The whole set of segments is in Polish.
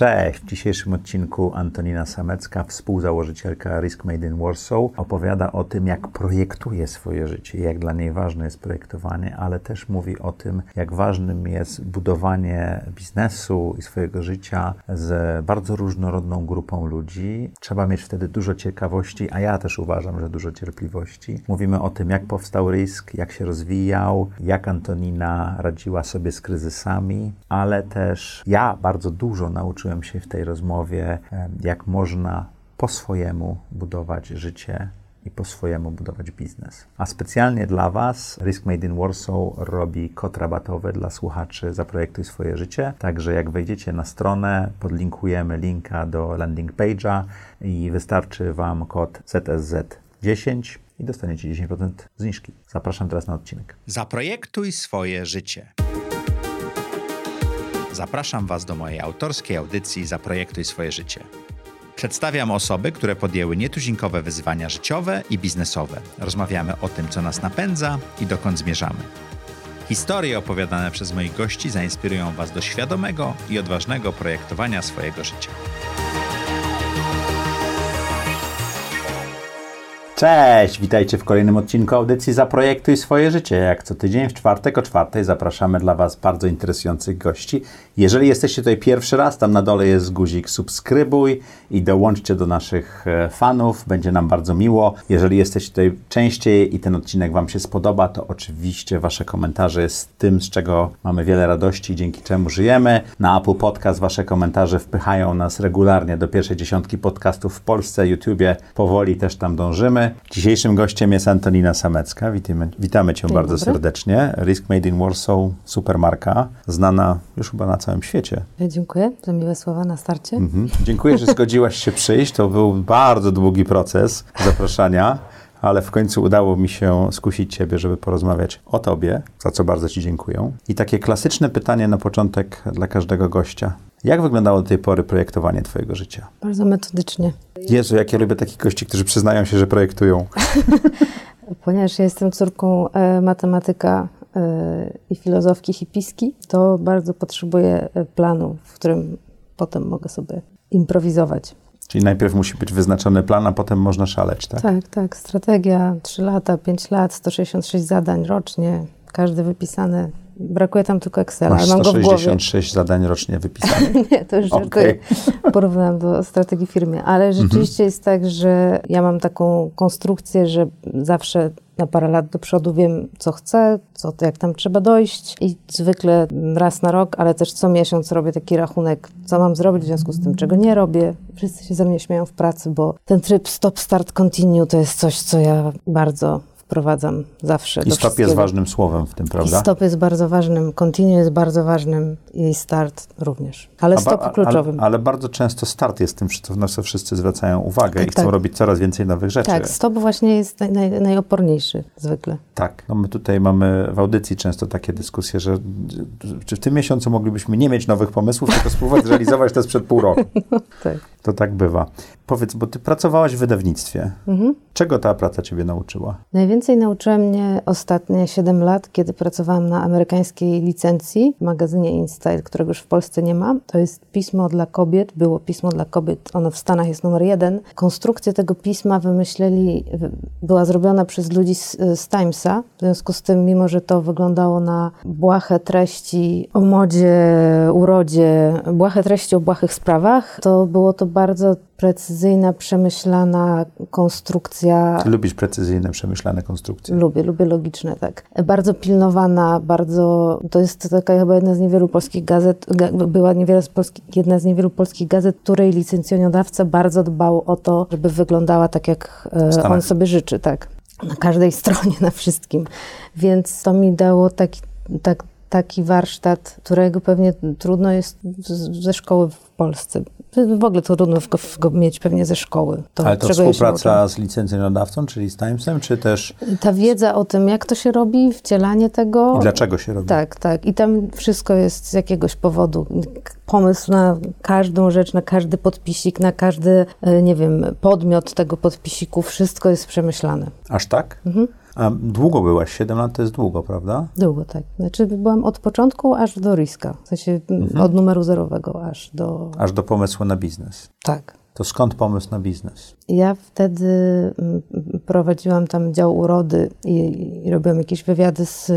Cześć! W dzisiejszym odcinku Antonina Samecka, współzałożycielka Risk Made in Warsaw, opowiada o tym, jak projektuje swoje życie, jak dla niej ważne jest projektowanie, ale też mówi o tym, jak ważnym jest budowanie biznesu i swojego życia z bardzo różnorodną grupą ludzi. Trzeba mieć wtedy dużo ciekawości, a ja też uważam, że dużo cierpliwości. Mówimy o tym, jak powstał Risk, jak się rozwijał, jak Antonina radziła sobie z kryzysami, ale też ja bardzo dużo nauczyłem nauczyłem się w tej rozmowie, jak można po swojemu budować życie i po swojemu budować biznes. A specjalnie dla Was Risk Made in Warsaw robi kod rabatowy dla słuchaczy Zaprojektuj swoje życie. Także jak wejdziecie na stronę, podlinkujemy linka do landing page'a i wystarczy Wam kod ZSZ10 i dostaniecie 10% zniżki. Zapraszam teraz na odcinek. Zaprojektuj swoje życie. Zapraszam Was do mojej autorskiej audycji Zaprojektuj swoje życie. Przedstawiam osoby, które podjęły nietuzinkowe wyzwania życiowe i biznesowe. Rozmawiamy o tym, co nas napędza i dokąd zmierzamy. Historie opowiadane przez moich gości zainspirują Was do świadomego i odważnego projektowania swojego życia. Cześć, witajcie w kolejnym odcinku audycji Zaprojektuj swoje życie. Jak co tydzień w czwartek o czwartej zapraszamy dla Was bardzo interesujących gości. Jeżeli jesteście tutaj pierwszy raz, tam na dole jest guzik subskrybuj i dołączcie do naszych e, fanów, będzie nam bardzo miło. Jeżeli jesteście tutaj częściej i ten odcinek Wam się spodoba, to oczywiście Wasze komentarze jest tym, z czego mamy wiele radości, dzięki czemu żyjemy. Na Apple Podcast Wasze komentarze wpychają nas regularnie do pierwszej dziesiątki podcastów w Polsce, YouTubie. Powoli też tam dążymy. Dzisiejszym gościem jest Antonina Samecka. Witamy, witamy Cię Dzień bardzo dobry. serdecznie. Risk Made in Warsaw, supermarka, znana już chyba na całym świecie. Dziękuję za miłe słowa na starcie. Mhm. Dziękuję, że zgodziłaś się przyjść. To był bardzo długi proces zapraszania, ale w końcu udało mi się skusić Ciebie, żeby porozmawiać o Tobie, za co bardzo Ci dziękuję. I takie klasyczne pytanie na początek dla każdego gościa. Jak wyglądało do tej pory projektowanie Twojego życia? Bardzo metodycznie. Jezu, jak ja lubię takich gości, którzy przyznają się, że projektują. Ponieważ ja jestem córką e, matematyka i filozofki hipiski, to bardzo potrzebuję e, planu, w którym potem mogę sobie improwizować. Czyli najpierw musi być wyznaczony plan, a potem można szaleć, tak? Tak, tak. Strategia 3 lata, 5 lat, 166 zadań rocznie, każdy wypisane. Brakuje tam tylko Excela, Masz ale mam go w głowie. 166 zadań rocznie wypisanych. Nie, to już żartuję. Porównałam do strategii firmy. Ale rzeczywiście jest tak, że ja mam taką konstrukcję, że zawsze na parę lat do przodu wiem, co chcę, co, jak tam trzeba dojść i zwykle raz na rok, ale też co miesiąc robię taki rachunek, co mam zrobić w związku z tym, czego nie robię. Wszyscy się ze mnie śmieją w pracy, bo ten tryb stop, start, continue to jest coś, co ja bardzo wprowadzam zawsze. I stop jest ważnym słowem w tym, I prawda? stop jest bardzo ważnym, continue jest bardzo ważnym i start również. Ale ba- stop kluczowym. Ale, ale bardzo często start jest tym, co- na co wszyscy zwracają uwagę i Tak, chcą tak. robić coraz więcej nowych rzeczy. Tak, stop właśnie jest naj, naj, najoporniejszy zwykle. Tak. No my tutaj mamy w audycji często takie dyskusje, że czy w tym miesiącu moglibyśmy nie mieć nowych pomysłów, tylko spróbować zrealizować to sprzed pół roku. Tak. To tak bywa. Powiedz, bo ty pracowałaś w wydawnictwie. Mhm. Czego ta praca ciebie nauczyła? Najwięcej nauczyła mnie ostatnie 7 lat, kiedy pracowałam na amerykańskiej licencji w magazynie InStyle, którego już w Polsce nie ma. To jest pismo dla kobiet, było pismo dla kobiet, ono w Stanach jest numer jeden. Konstrukcję tego pisma wymyśleli, wy- była zrobiona przez ludzi z, z Timesa, w związku z tym, mimo że to wyglądało na błahe treści o modzie, urodzie, błahe treści o błahych sprawach, to było to bardzo precyzyjna, przemyślana konstrukcja lubisz precyzyjne, przemyślane konstrukcje. Lubię, lubię logiczne, tak. Bardzo pilnowana, bardzo. To jest taka chyba jedna z niewielu polskich gazet, ga- była niewiele z polski, jedna z niewielu polskich gazet, której licencjonodawca bardzo dbał o to, żeby wyglądała tak, jak e, Stanach. on sobie życzy, tak. Na każdej stronie, na wszystkim. Więc to mi dało taki, tak, taki warsztat, którego pewnie trudno jest ze szkoły w Polsce. W ogóle trudno go, go mieć pewnie ze szkoły. To, Ale to ja współpraca z licencjonodawcą, czyli z Timesem, czy też ta wiedza o tym, jak to się robi, wcielanie tego. i dlaczego się robi? Tak, tak. I tam wszystko jest z jakiegoś powodu. Pomysł na każdą rzecz, na każdy podpisik, na każdy, e, nie wiem, podmiot tego podpisiku, wszystko jest przemyślane. Aż tak? Mhm. A długo byłaś? 7 lat to jest długo, prawda? Długo, tak. Znaczy byłam od początku aż do Riska. W sensie mhm. od numeru zerowego aż do... Aż do pomysłu na biznes. Tak. To skąd pomysł na biznes? Ja wtedy prowadziłam tam dział urody i, i robiłam jakieś wywiady z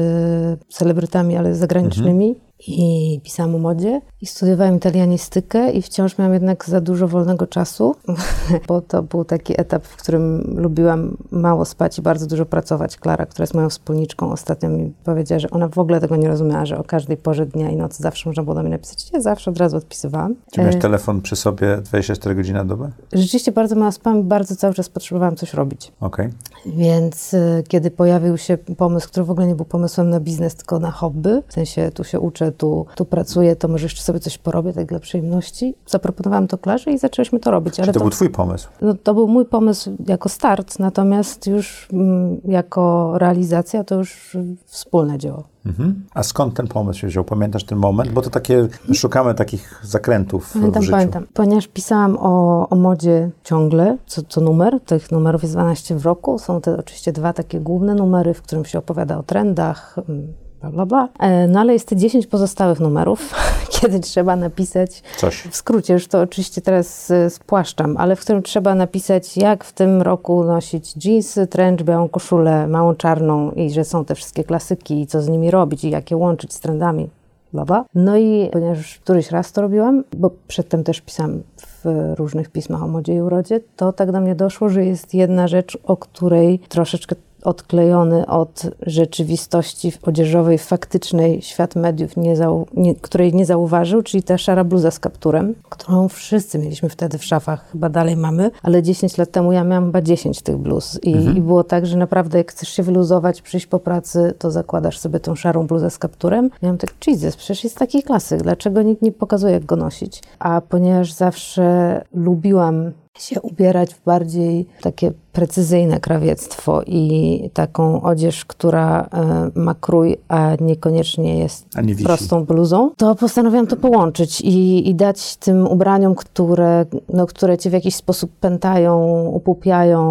celebrytami, ale zagranicznymi. Mhm i pisałam o modzie i studiowałam italianistykę i wciąż miałam jednak za dużo wolnego czasu, bo to był taki etap, w którym lubiłam mało spać i bardzo dużo pracować. Klara, która jest moją wspólniczką, ostatnio mi powiedziała, że ona w ogóle tego nie rozumiała, że o każdej porze dnia i nocy zawsze można było do mnie napisać. Ja zawsze od razu odpisywałam. Czy miałeś e... telefon przy sobie 24 godziny na dobę? Rzeczywiście bardzo mało spałam i bardzo cały czas potrzebowałam coś robić. Okej. Okay. Więc y, kiedy pojawił się pomysł, który w ogóle nie był pomysłem na biznes, tylko na hobby, w sensie tu się uczę, tu, tu pracuję, to może jeszcze sobie coś porobię, tak dla przyjemności. Zaproponowałam to Klarze i zaczęliśmy to robić. Ale to, to, był twój pomysł? No, to był mój pomysł jako start, natomiast już mm, jako realizacja to już wspólne dzieło. Mhm. A skąd ten pomysł się wziął? Pamiętasz ten moment? Bo to takie, szukamy takich zakrętów pamiętam, w życiu. Pamiętam, ponieważ pisałam o, o modzie ciągle, co, co numer, tych numerów jest 12 w roku. Są te oczywiście dwa takie główne numery, w którym się opowiada o trendach, mm, bla, bla, bla. E, no ale jest te 10 pozostałych numerów, kiedy trzeba napisać, Coś. w skrócie, już to oczywiście teraz e, spłaszczam, ale w którym trzeba napisać, jak w tym roku nosić jeansy, trench, białą koszulę, małą czarną i że są te wszystkie klasyki i co z nimi robić i jak je łączyć z trendami. Bla, bla. No i ponieważ już któryś raz to robiłam, bo przedtem też pisałam w różnych pismach o modzie i urodzie, to tak do mnie doszło, że jest jedna rzecz, o której troszeczkę odklejony od rzeczywistości odzieżowej, faktycznej świat mediów, nie zau, nie, której nie zauważył, czyli ta szara bluza z kapturem, którą wszyscy mieliśmy wtedy w szafach, chyba dalej mamy, ale 10 lat temu ja miałam chyba 10 tych bluz i, mhm. i było tak, że naprawdę jak chcesz się wyluzować, przyjść po pracy, to zakładasz sobie tą szarą bluzę z kapturem. Miałam tak, Jesus, przecież jest taki klasyk, dlaczego nikt nie pokazuje, jak go nosić? A ponieważ zawsze lubiłam się ubierać w bardziej takie precyzyjne krawiectwo i taką odzież, która e, ma krój, a niekoniecznie jest nie prostą bluzą, to postanowiłam to połączyć i, i dać tym ubraniom, które, no, które cię w jakiś sposób pętają, upupiają,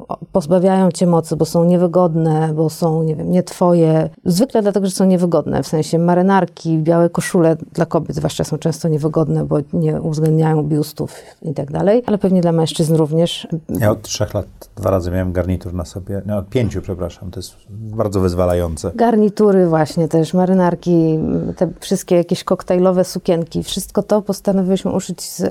e, pozbawiają cię mocy, bo są niewygodne, bo są, nie wiem, nie twoje. Zwykle dlatego, że są niewygodne, w sensie marynarki, białe koszule dla kobiet zwłaszcza są często niewygodne, bo nie uwzględniają biustów i tak dalej, ale pewnie dla mężczyzn również. Ja trzech lat dwa razy miałem garnitur na sobie, no od pięciu, przepraszam, to jest bardzo wyzwalające. Garnitury właśnie też, marynarki, te wszystkie jakieś koktajlowe sukienki, wszystko to postanowiłyśmy uszyć z e,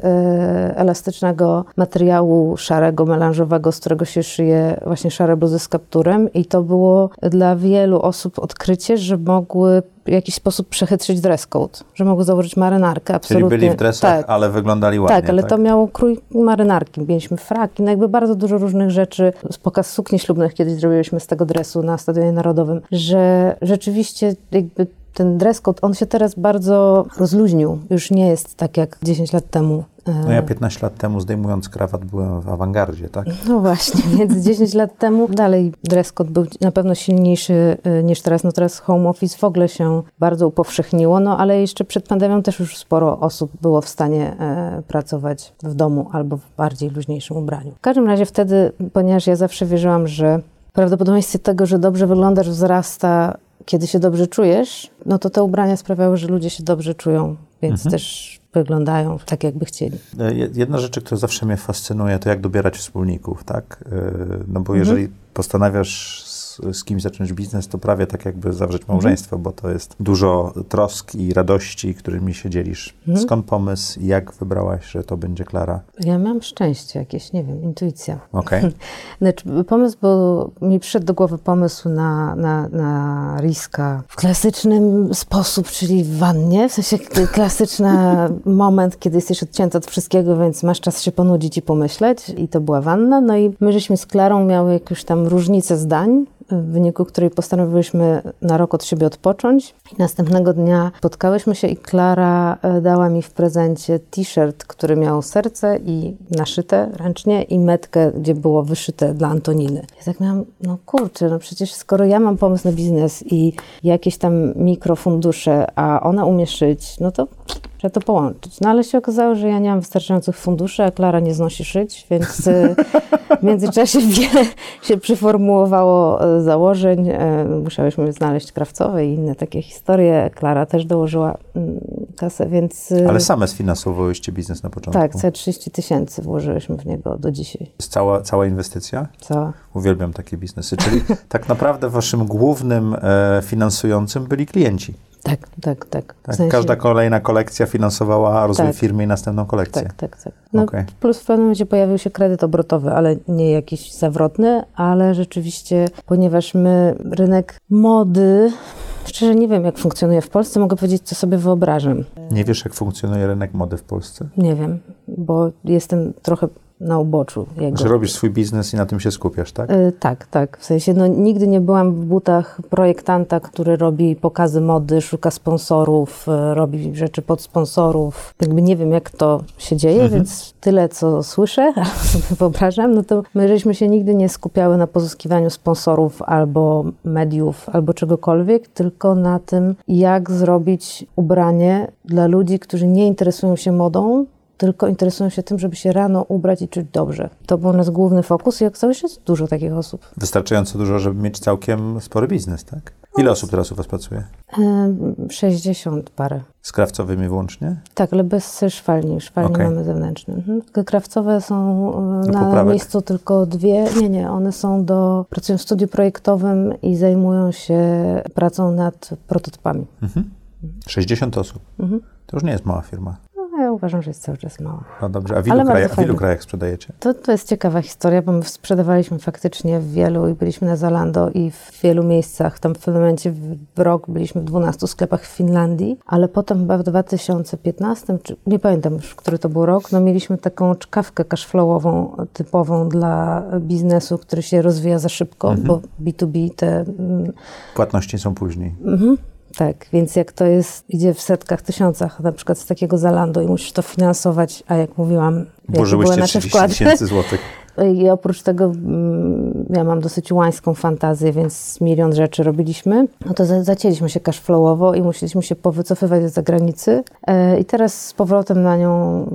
elastycznego materiału szarego, melanżowego, z którego się szyje właśnie szare bluzy z kapturem. I to było dla wielu osób odkrycie, że mogły w jakiś sposób przechytrzyć dress code, że mogły założyć marynarkę, absolutnie. Czyli byli w dresach, tak. ale wyglądali ładnie. Tak, ale tak? to miało krój marynarki. Mieliśmy fraki, no jakby bardzo dużo różnych rzeczy. Pokaz sukni ślubnych kiedyś zrobiliśmy z tego dresu na Stadionie Narodowym, że rzeczywiście jakby ten dress code, on się teraz bardzo rozluźnił. Już nie jest tak jak 10 lat temu. No ja 15 lat temu zdejmując krawat byłem w awangardzie, tak? No właśnie, więc 10 lat temu dalej dress code był na pewno silniejszy y, niż teraz. No teraz home office w ogóle się bardzo upowszechniło, no ale jeszcze przed pandemią też już sporo osób było w stanie e, pracować w domu albo w bardziej luźniejszym ubraniu. W każdym razie wtedy, ponieważ ja zawsze wierzyłam, że prawdopodobieństwo tego, że dobrze wyglądasz wzrasta kiedy się dobrze czujesz, no to te ubrania sprawiały, że ludzie się dobrze czują, więc mhm. też wyglądają tak, jakby chcieli. E, jedna rzecz, która zawsze mnie fascynuje, to jak dobierać wspólników, tak? E, no bo mhm. jeżeli postanawiasz z, kimś zacząć biznes, to prawie tak jakby zawrzeć małżeństwo, bo to jest dużo trosk i radości, którymi się dzielisz. Mhm. Skąd pomysł? Jak wybrałaś, że to będzie Klara? Ja mam szczęście jakieś, nie wiem, intuicja. Okej. Okay. znaczy, pomysł, bo mi przyszedł do głowy pomysł na, na, na Riska w klasycznym sposób, czyli w wannie, w sensie klasyczny moment, kiedy jesteś odcięta od wszystkiego, więc masz czas się ponudzić i pomyśleć i to była wanna. No i my żeśmy z Klarą miały jakąś tam różnicę zdań w wyniku której postanowiłyśmy na rok od siebie odpocząć. I następnego dnia spotkałyśmy się i Klara e, dała mi w prezencie t-shirt, który miał serce i naszyte ręcznie i metkę, gdzie było wyszyte dla Antoniny. Ja tak miałam, no kurczę, no przecież skoro ja mam pomysł na biznes i jakieś tam mikrofundusze, a ona umie szyć, no to trzeba to połączyć. No ale się okazało, że ja nie mam wystarczających funduszy, a Klara nie znosi szyć, więc y, w międzyczasie wiele się przyformułowało y, założeń. Y, musiałyśmy znaleźć krawcowe i inne takie historie. Klara też dołożyła mm, kasę, więc... Ale same sfinansowałyście biznes na początku? Tak, całe 30 tysięcy włożyłyśmy w niego do dzisiaj. Jest cała, cała inwestycja? Cała. Uwielbiam takie biznesy. Czyli tak naprawdę waszym głównym e, finansującym byli klienci. Tak, tak, tak. tak? Sensie... Każda kolejna kolekcja finansowała rozwój tak. firmy i następną kolekcję. Tak, tak, tak. No, okay. Plus w pewnym momencie pojawił się kredyt obrotowy, ale nie jakiś zawrotny, ale rzeczywiście, ponieważ my rynek mody, szczerze nie wiem jak funkcjonuje w Polsce, mogę powiedzieć co sobie wyobrażam. Nie wiesz jak funkcjonuje rynek mody w Polsce? Nie wiem, bo jestem trochę na uboczu. Jego. Że robisz swój biznes i na tym się skupiasz, tak? Yy, tak, tak. W sensie, no, nigdy nie byłam w butach projektanta, który robi pokazy mody, szuka sponsorów, yy, robi rzeczy pod sponsorów. Jakby nie wiem, jak to się dzieje, mhm. więc tyle, co słyszę, sobie wyobrażam, no to my żeśmy się nigdy nie skupiały na pozyskiwaniu sponsorów albo mediów, albo czegokolwiek, tylko na tym, jak zrobić ubranie dla ludzi, którzy nie interesują się modą, tylko interesują się tym, żeby się rano ubrać i czuć dobrze. To był nasz główny fokus i okazało się, jest dużo takich osób. Wystarczająco dużo, żeby mieć całkiem spory biznes, tak? Ile osób teraz u Was pracuje? 60 parę. Z krawcowymi wyłącznie? Tak, ale bez szwalni. Szwalni okay. mamy zewnętrzne. Mhm. Krawcowe są do na poprawek. miejscu tylko dwie. Nie, nie, one są do... Pracują w studiu projektowym i zajmują się pracą nad prototypami. Mhm. 60 osób. Mhm. To już nie jest mała firma ja uważam, że jest cały czas mała. No dobrze, a w ilu, krajach, w ilu krajach sprzedajecie? To, to jest ciekawa historia, bo my sprzedawaliśmy faktycznie w wielu i byliśmy na Zalando i w wielu miejscach. Tam w pewnym momencie w rok byliśmy w 12 sklepach w Finlandii, ale potem chyba w 2015, czy nie pamiętam już, który to był rok, no mieliśmy taką czkawkę cashflowową typową dla biznesu, który się rozwija za szybko, mhm. bo B2B te... Mm, Płatności są później. Mhm. Tak, więc jak to jest, idzie w setkach, tysiącach, na przykład z takiego Zalando i musisz to finansować, a jak mówiłam, Włożyłyście 30 tysięcy złotych. I oprócz tego mm, ja mam dosyć łańską fantazję, więc milion rzeczy robiliśmy. No to zacięliśmy się cashflowowo i musieliśmy się powycofywać z zagranicy. E, I teraz z powrotem na nią,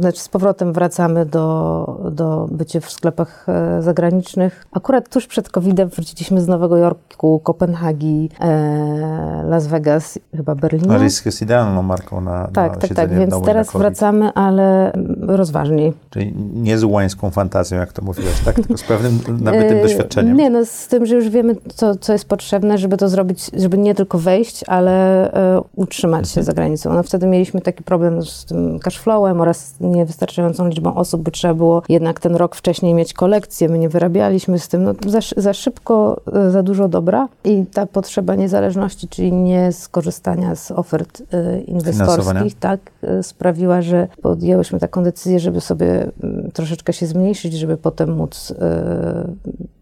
znaczy z powrotem wracamy do, do bycia w sklepach e, zagranicznych. Akurat tuż przed COVID-em wróciliśmy z Nowego Jorku, Kopenhagi, e, Las Vegas, chyba Berlina. Risk jest idealną marką na Tak, na tak, tak. Więc teraz wracamy, ale rozważniej. Czyli nie z łańską fantazją jak to mówiłaś, tak? Tylko z pewnym nabytym doświadczeniem. Nie, no z tym, że już wiemy, co, co jest potrzebne, żeby to zrobić, żeby nie tylko wejść, ale e, utrzymać mhm. się za granicą. No wtedy mieliśmy taki problem z tym cashflowem oraz niewystarczającą liczbą osób, by trzeba było jednak ten rok wcześniej mieć kolekcję. My nie wyrabialiśmy z tym, no za, za szybko, e, za dużo dobra i ta potrzeba niezależności, czyli nie skorzystania z ofert inwestorskich, tak, sprawiła, że podjęłyśmy taką decyzję, żeby sobie mm, troszeczkę się zmniejszyć, żeby potem móc y,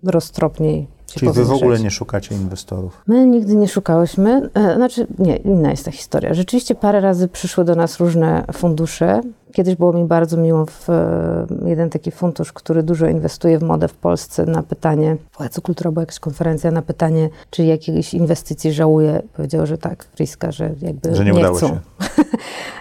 roztropniej Czyli wy w ogóle nie szukacie inwestorów? My nigdy nie szukałyśmy. E, znaczy, nie, inna jest ta historia. Rzeczywiście parę razy przyszły do nas różne fundusze. Kiedyś było mi bardzo miło w e, jeden taki fundusz, który dużo inwestuje w modę w Polsce na pytanie, Pałacu Kultura była jakaś konferencja, na pytanie, czy jakiejś inwestycji żałuje. Powiedział, że tak, Friska, że jakby że nie, nie udało chcą. Się.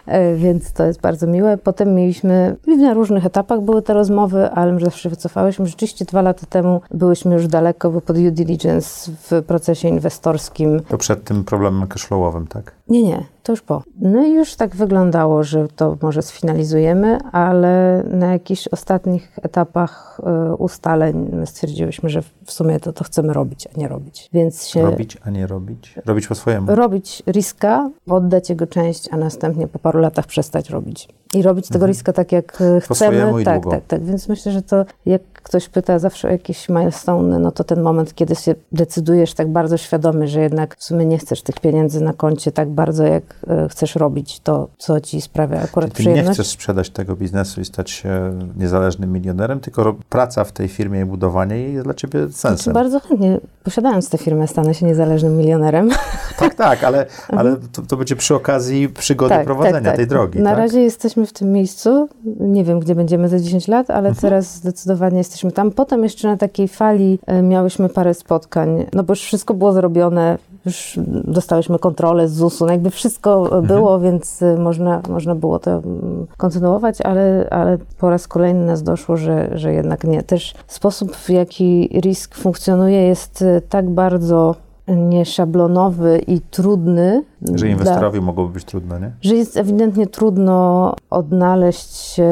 E, więc to jest bardzo miłe. Potem mieliśmy, na różnych etapach były te rozmowy, ale zawsze wycofałyśmy. Rzeczywiście dwa lata temu byłyśmy już daleko, bo pod due diligence w procesie inwestorskim. To przed tym problemem cashflowowym, tak? Nie, nie, to już po. No i już tak wyglądało, że to może sfinalizujemy, ale na jakichś ostatnich etapach y, ustaleń stwierdziłyśmy, że w sumie to, to chcemy robić, a nie robić. Więc się... Robić, a nie robić? Robić po swojemu? Robić riska, oddać jego część, a następnie po paru latach przestać robić. I robić tego riska tak, jak e, Po chcemy. Tak, tak, tak. Więc myślę, że to jak ktoś pyta zawsze o jakieś milestone, no to ten moment, kiedy się decydujesz tak bardzo świadomie, że jednak w sumie nie chcesz tych pieniędzy na koncie tak bardzo, jak e, chcesz robić to, co ci sprawia akurat nie przyjemność. chcesz sprzedać tego biznesu i stać się niezależnym milionerem, tylko praca w tej firmie i budowanie jej jest dla ciebie Znaczy, sensem. bardzo chętnie, posiadając tę firmę, stanę się niezależnym milionerem. Tak, tak, ale, ale to, to będzie przy okazji przygody prowadzenia tej drogi. Na tak? razie jesteśmy w tym miejscu. Nie wiem, gdzie będziemy za 10 lat, ale Mhm. teraz zdecydowanie jesteśmy tam. Potem jeszcze na takiej fali e, miałyśmy parę spotkań, no bo już wszystko było zrobione, już dostałyśmy kontrolę z ZUS-u, no jakby wszystko Mhm. było, więc e, można, można było to mm, kontynuować, ale, ale po raz kolejny nas doszło, że, że jednak nie. Też sposób, w jaki risk funkcjonuje jest e, tak bardzo nieszablonowy i trudny. Że dla- inwestorowi mogłoby być trudno, nie? że jest ewidentnie trudno odnaleźć się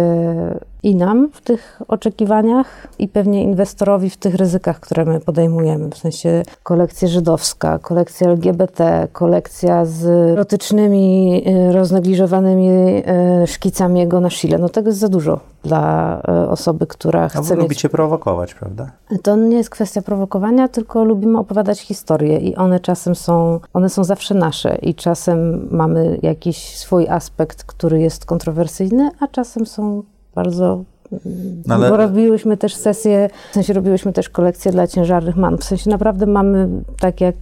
i nam w tych oczekiwaniach, i pewnie inwestorowi w tych ryzykach, które my podejmujemy. W sensie kolekcja żydowska, kolekcja LGBT, kolekcja z erotycznymi, y, roznegliżowanymi y, szkicami jego na Chile. No tego jest za dużo dla y, osoby, która chce wy mieć lubicie prowokować, prawda? to nie jest kwestia prowokowania, tylko lubimy opowiadać historie i one czasem są, one są zawsze nasze i czasem mamy jakiś swój aspekt, który jest kontrowersyjny, a czasem są bardzo... No ale- Bo robiłyśmy też sesje, w sensie robiłyśmy też kolekcje dla ciężarnych man. W sensie naprawdę mamy tak jak...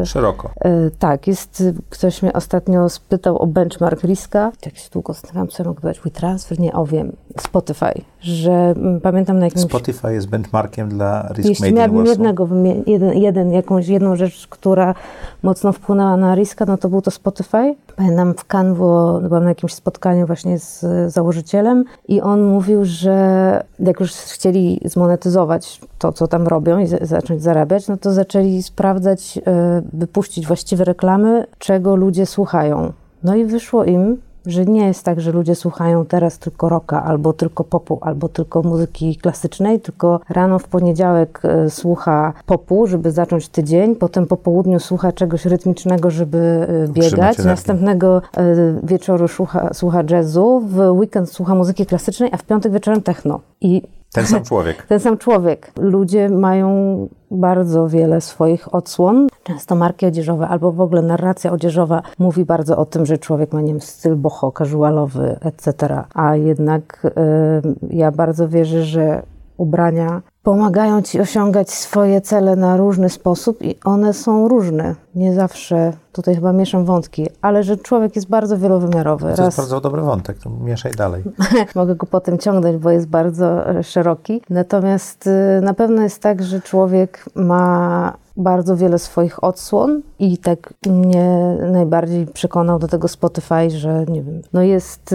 e, Szeroko. E, Tak, jest, ktoś mnie ostatnio spytał o benchmark riska. Jak się długo zastanawiam, co ja mogę dać, WeTransfer, nie, o wiem, Spotify, że mm, pamiętam na jakimś... Spotify jest benchmarkiem dla Risk Jeśli Made miałabym jednego, jeden, jeden, jakąś jedną rzecz, która mocno wpłynęła na riska, no to był to Spotify. Pamiętam w było, byłam na jakimś spotkaniu właśnie z założycielem i on mówił, że jak już chcieli zmonetyzować to, co tam robią i za- zacząć zarabiać, no to zaczęli sprawdzać, e, by puścić właściwe reklamy, czego ludzie słuchają. No i wyszło im, że nie jest tak, że ludzie słuchają teraz tylko rocka, albo tylko popu, albo tylko muzyki klasycznej, tylko rano w poniedziałek e, słucha popu, żeby zacząć tydzień, potem po południu słucha czegoś rytmicznego, żeby e, biegać, następnego e, wieczoru słucha, słucha jazzu, w weekend słucha muzyki klasycznej, a w piątek wieczorem techno. I Ten sam człowiek. ten sam człowiek. Ludzie mają bardzo wiele swoich odsłon. Często marki odzieżowe albo w ogóle narracja odzieżowa mówi bardzo o tym, że człowiek ma, nie wiem, styl boho, casualowy, etc. A jednak y, ja bardzo wierzę, że ubrania pomagają ci osiągać swoje cele na różny sposób i one są różne. Nie zawsze, tutaj chyba mieszam wątki, ale że człowiek jest bardzo wielowymiarowy. To jest bardzo dobry wątek, to mieszaj dalej. Mogę go potem ciągnąć, bo jest bardzo e, szeroki. Natomiast y, na pewno jest tak, że człowiek ma bardzo wiele swoich odsłon i tak mnie najbardziej przekonał do tego Spotify, że nie wiem, no jest...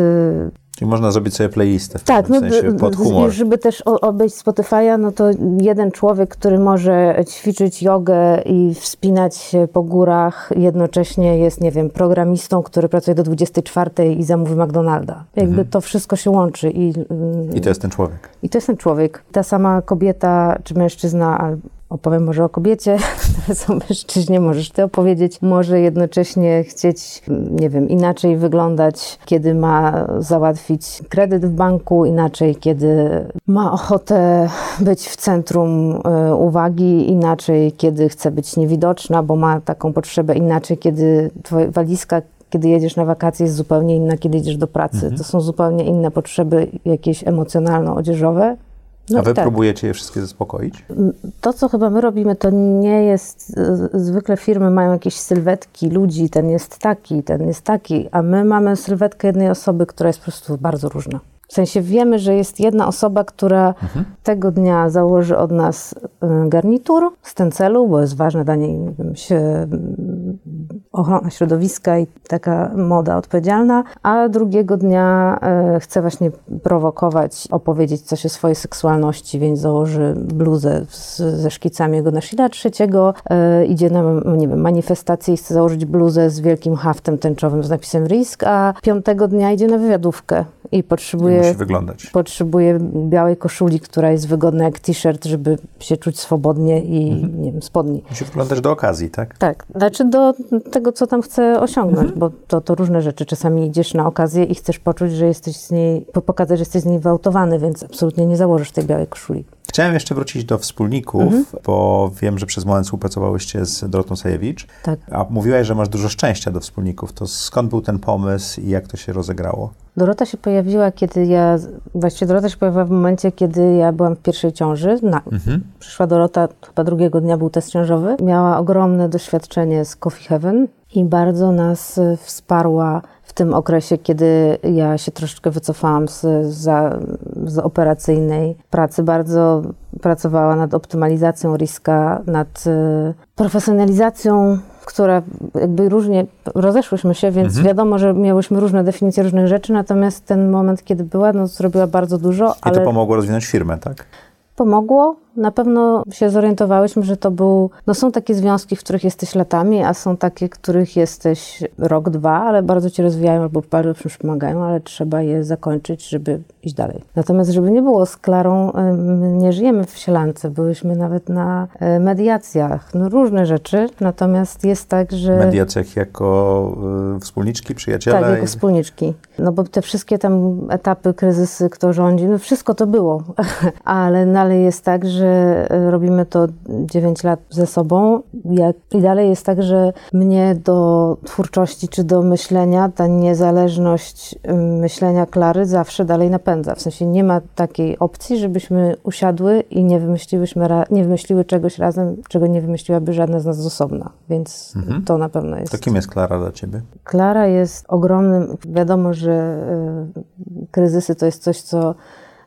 Czyli można zrobić sobie playlistę w tak, no, sensie pod humor. żeby też obejść Spotify'a, no to jeden człowiek, który może ćwiczyć jogę i wspinać się po górach, jednocześnie jest, nie wiem, programistą, który pracuje do 24 i zamówi McDonalda. Jakby Mhm. to wszystko się łączy i y, I to jest ten człowiek. i to jest ten człowiek. Ta sama kobieta czy mężczyzna, opowiem może o kobiecie, teraz o mężczyźnie możesz ty opowiedzieć, może jednocześnie chcieć, nie wiem, inaczej wyglądać, kiedy ma załatwić kredyt w banku, inaczej, kiedy ma ochotę być w centrum e, uwagi, inaczej, kiedy chce być niewidoczna, bo ma taką potrzebę, inaczej, kiedy twoja walizka kiedy jedziesz na wakacje jest zupełnie inna, kiedy jedziesz do pracy. To są zupełnie inne potrzeby jakieś emocjonalno-odzieżowe. No A wy tak. próbujecie je wszystkie zaspokoić? To, co chyba my robimy, to nie jest. y, Zwykle firmy mają jakieś sylwetki ludzi, ten jest taki, ten jest taki, a my mamy sylwetkę jednej osoby, która jest po prostu bardzo różna. W sensie wiemy, że jest jedna osoba, która tego dnia założy od nas y, garnitur z ten celu, bo jest ważne dla niej wiem, się, mm, ochrona środowiska i taka moda odpowiedzialna, a drugiego dnia e, chce właśnie prowokować, opowiedzieć coś o swojej seksualności, więc założy bluzę z, ze szkicami jego na a trzeciego e, idzie na nie wiem, manifestację i chce założyć bluzę z wielkim haftem tęczowym z napisem risk, a piątego dnia idzie na wywiadówkę i potrzebuje musi wyglądać. potrzebuję białej koszuli, która jest wygodna jak t-shirt, żeby się czuć swobodnie i Mhm. nie wiem, spodni. Musi wyglądać do okazji, tak? Tak, znaczy do tego, co tam chcę osiągnąć, Mhm. bo to, to różne rzeczy. Czasami idziesz na okazję i chcesz poczuć, że jesteś z niej, po- pokazać, że jesteś z niej wyautowany, więc absolutnie nie założysz tej białej koszuli. Chciałem jeszcze wrócić do wspólników, Mhm. bo wiem, że przez moment współpracowałyście z Dorotą Sajewicz, Tak. a mówiłaś, że masz dużo szczęścia do wspólników. To skąd był ten pomysł i jak to się rozegrało? Dorota się pojawiła, kiedy ja, właściwie Dorota się pojawiła w momencie, kiedy ja byłam w pierwszej ciąży. Na, Mhm. Przyszła Dorota, chyba drugiego dnia był test ciążowy. Miała ogromne doświadczenie z Coffee Heaven i bardzo nas y, wsparła tym okresie, kiedy ja się troszeczkę wycofałam z, za, z operacyjnej pracy. Bardzo pracowała nad optymalizacją riska, nad y, profesjonalizacją, która jakby różnie rozeszłyśmy się, więc Mhm. wiadomo, że miałyśmy różne definicje różnych rzeczy, natomiast ten moment, kiedy była, no zrobiła bardzo dużo, I ale to pomogło rozwinąć firmę, tak? pomogło. Na pewno się zorientowałyśmy, że to był. No są takie związki, w których jesteś latami, a są takie, w których jesteś rok, dwa, ale bardzo cię rozwijają albo bardzo czymś pomagają, ale trzeba je zakończyć, żeby iść dalej. Natomiast, żeby nie było z Klarą, my nie żyjemy w sielance, byłyśmy nawet na y, mediacjach, no różne rzeczy. Natomiast jest tak, że. Mediacjach jako y, wspólniczki, przyjaciele. Tak, jako wspólniczki. No bo te wszystkie tam etapy, kryzysy, kto rządzi, no wszystko to było. Ale dalej jest tak, że e, robimy to 9 lat ze sobą. Jak, I dalej jest tak, że mnie do twórczości czy do myślenia ta niezależność myślenia Klary zawsze dalej napędza. W sensie nie ma takiej opcji, żebyśmy usiadły i nie wymyśliłyśmy, nie wymyśliły czegoś razem, czego nie wymyśliłaby żadna z nas z osobna. Więc to na pewno jest. To kim jest Klara dla ciebie? Klara jest ogromnym. Wiadomo, że y, kryzysy to jest coś, co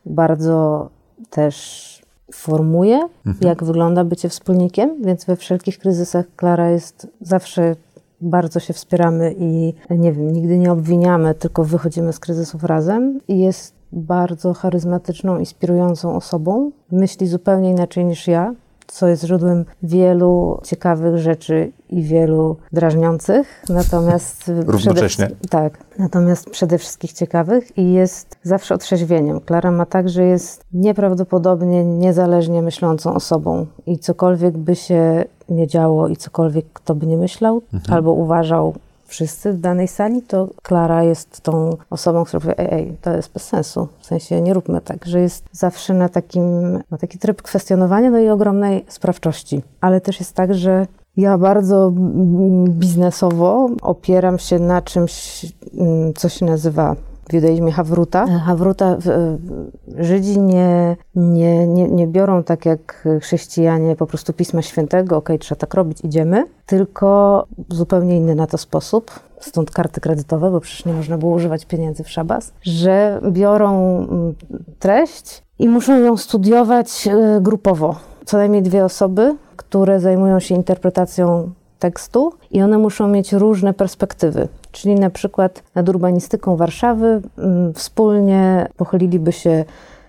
bardzo też formuje, jak wygląda bycie wspólnikiem, więc we wszelkich kryzysach Klara jest zawsze. Bardzo się wspieramy i nie wiem, nigdy nie obwiniamy, tylko wychodzimy z kryzysów razem. I jest bardzo charyzmatyczną, inspirującą osobą. Myśli zupełnie inaczej niż ja, co jest źródłem wielu ciekawych rzeczy i wielu drażniących. Natomiast przede Równocześnie. wszystkim- tak, natomiast przede wszystkim ciekawych i jest zawsze otrzeźwieniem. Klara ma tak, że jest nieprawdopodobnie niezależnie myślącą osobą i cokolwiek by się nie działo i cokolwiek kto by nie myślał albo uważał wszyscy w danej sali, to Klara jest tą osobą, która powie, ej, ej, to jest bez sensu. W sensie nie róbmy tak, że jest zawsze na takim, ma taki tryb kwestionowania, no i ogromnej sprawczości. Ale też jest tak, że ja bardzo biznesowo opieram się na czymś, co się nazywa w judaizmie Hawruta. Hawruta, Żydzi nie, nie, nie, nie biorą tak jak chrześcijanie po prostu Pisma Świętego, okej, trzeba tak robić, idziemy, tylko zupełnie inny na to sposób, stąd karty kredytowe, bo przecież nie można było używać pieniędzy w szabas, że biorą treść i muszą ją studiować e, grupowo. Co najmniej dwie osoby, które zajmują się interpretacją tekstu i one muszą mieć różne perspektywy. Czyli na przykład nad urbanistyką Warszawy mm, wspólnie pochyliliby się,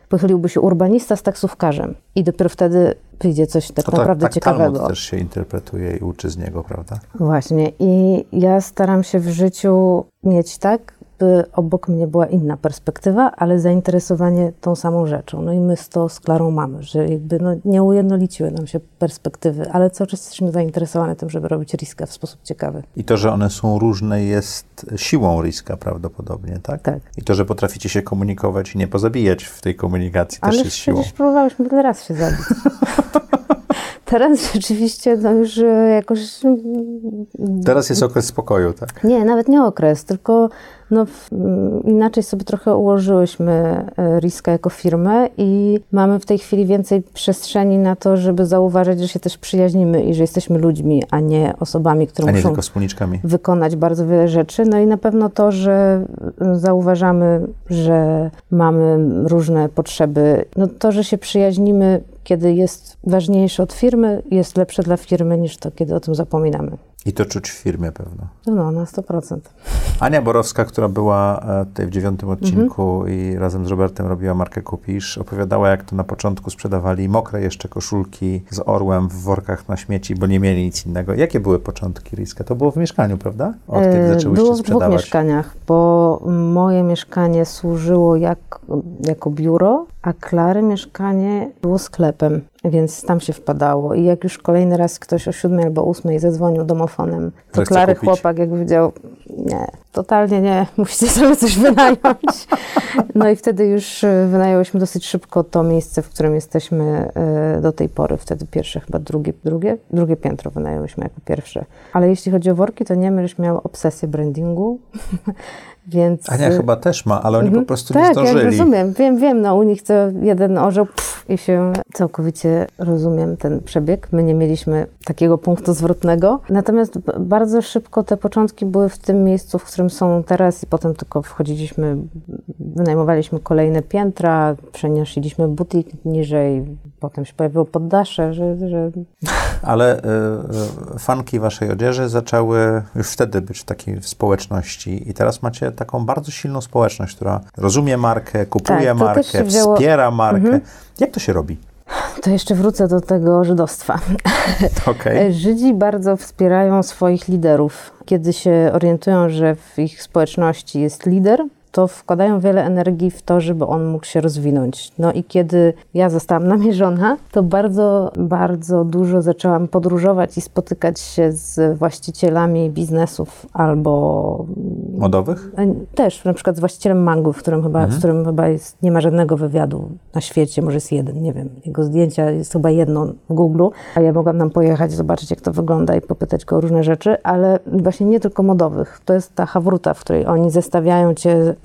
pochyliłby się urbanista z taksówkarzem i dopiero wtedy wyjdzie coś tak No naprawdę tak ciekawego. Talmud też się interpretuje i uczy z niego, prawda? Właśnie. I ja staram się w życiu mieć tak, by obok mnie była inna perspektywa, ale zainteresowanie tą samą rzeczą. No i my z to z Klarą mamy, że jakby no, nie ujednoliciły nam się perspektywy, ale cały czas jesteśmy zainteresowane tym, żeby robić riskę w sposób ciekawy. I to, że one są różne, jest siłą riska prawdopodobnie, tak? Tak. I to, że potraficie się komunikować i nie pozabijać w tej komunikacji, też Ale jest siłą. przecież próbowałyśmy tyle raz się zabić. Teraz rzeczywiście no już e, jakoś... mm, Teraz jest okres spokoju, tak? Nie, nawet nie okres, tylko no, mm, inaczej sobie trochę ułożyłyśmy e, Riska jako firmę i mamy w tej chwili więcej przestrzeni na to, żeby zauważyć, że się też przyjaźnimy i że jesteśmy ludźmi, a nie osobami, które A nie muszą wykonać bardzo wiele rzeczy. No i na pewno to, że y, zauważamy, że mamy różne potrzeby, no to, że się przyjaźnimy, kiedy jest ważniejsze od firmy, jest lepsze dla firmy niż to, kiedy o tym zapominamy. I to czuć w firmie pewno. No, na 100%. Ania Borowska, która była e, tutaj w dziewiątym odcinku mhm. i razem z Robertem robiła markę Kupisz, opowiadała, jak to na początku sprzedawali mokre jeszcze koszulki z orłem w workach na śmieci, bo nie mieli nic innego. Jakie były początki Riska? To było w mieszkaniu, prawda? Od kiedy e, zaczęłyście było sprzedawać? Było w dwóch mieszkaniach, bo moje mieszkanie służyło jak, jako biuro, a Klary mieszkanie było sklepem, więc tam się wpadało. I jak już kolejny raz ktoś o siódmej albo ósmej zadzwonił domofonem, to Klary kupić. chłopak jak powiedział, nie, totalnie nie, musicie sobie coś wynająć. No i wtedy już e, wynajęłyśmy dosyć szybko to miejsce, w którym jesteśmy e, do tej pory. Wtedy pierwsze, chyba drugie, drugie, drugie piętro wynajęłyśmy jako pierwsze. Ale jeśli chodzi o worki, to nie, my już miały obsesję brandingu. Więc... Ania y, chyba też ma, ale oni po mhm. prostu tak, nie zdążyli. Tak, ja rozumiem. Wiem, wiem, no u nich to jeden orzeł pff, i się całkowicie rozumiem ten przebieg. My nie mieliśmy takiego punktu zwrotnego. Natomiast bardzo szybko te początki były w tym miejscu, w którym są teraz i potem tylko wchodziliśmy, wynajmowaliśmy kolejne piętra, przenieśliśmy butik niżej, potem się pojawiło poddasze, że... że... Ale y, y, fanki waszej odzieży zaczęły już wtedy być w takiej społeczności i teraz macie taką bardzo silną społeczność, która rozumie markę, kupuje tak, markę, wzięło... wspiera markę. Mhm. Jak to się robi? To jeszcze wrócę do tego żydostwa. Okay. Żydzi bardzo wspierają swoich liderów. Kiedy się orientują, że w ich społeczności jest lider, to wkładają wiele energii w to, żeby on mógł się rozwinąć. No i kiedy ja zostałam namierzona, to bardzo, bardzo dużo zaczęłam podróżować i spotykać się z właścicielami biznesów albo... Modowych? E, też, na przykład z właścicielem Mangu, w którym chyba, mhm. w którym chyba jest, nie ma żadnego wywiadu na świecie, może jest jeden, nie wiem. Jego zdjęcia jest chyba jedno w Google, a ja mogłam nam pojechać, zobaczyć jak to wygląda i popytać go o różne rzeczy, ale właśnie nie tylko modowych. To jest ta hawruta, w której oni zestawiają cię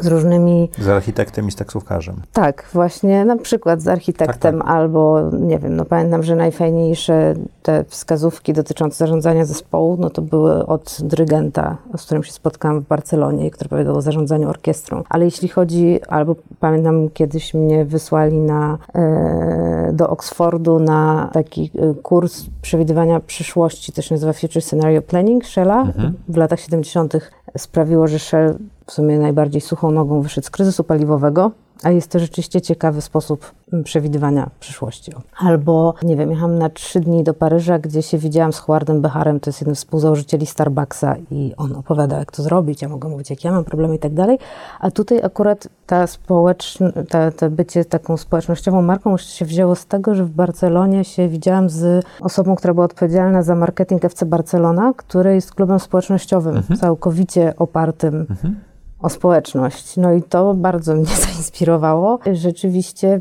z różnymi... Z architektem i z taksówkarzem. Tak, właśnie na przykład z architektem tak, tak. albo, nie wiem, no pamiętam, że najfajniejsze te wskazówki dotyczące zarządzania zespołu, no to były od dyrygenta, z którym się spotkałam w Barcelonie, który powiedział o zarządzaniu orkiestrą. Ale jeśli chodzi, albo pamiętam kiedyś mnie wysłali na, e, do Oxfordu na taki e, kurs przewidywania przyszłości, to się nazywa Future Scenario Planning Shella mhm. w latach 70. sprawiło, że Shell w sumie najbardziej suchą nogą wyszedł z kryzysu paliwowego, a jest to rzeczywiście ciekawy sposób przewidywania przyszłości. Albo, nie wiem, jechałam na trzy dni do Paryża, gdzie się widziałam z Howardem Becharem, to jest jeden z współzałożycieli Starbucksa i on opowiada, jak to zrobić, ja mogę mówić, jak ja mam problemy i tak dalej, a tutaj akurat ta społeczna, ta, to bycie taką społecznościową marką się wzięło z tego, że w Barcelonie się widziałam z osobą, która była odpowiedzialna za marketing FC Barcelona, który jest klubem społecznościowym, mhm. całkowicie opartym mhm o społeczność. No i to bardzo mnie zainspirowało. Rzeczywiście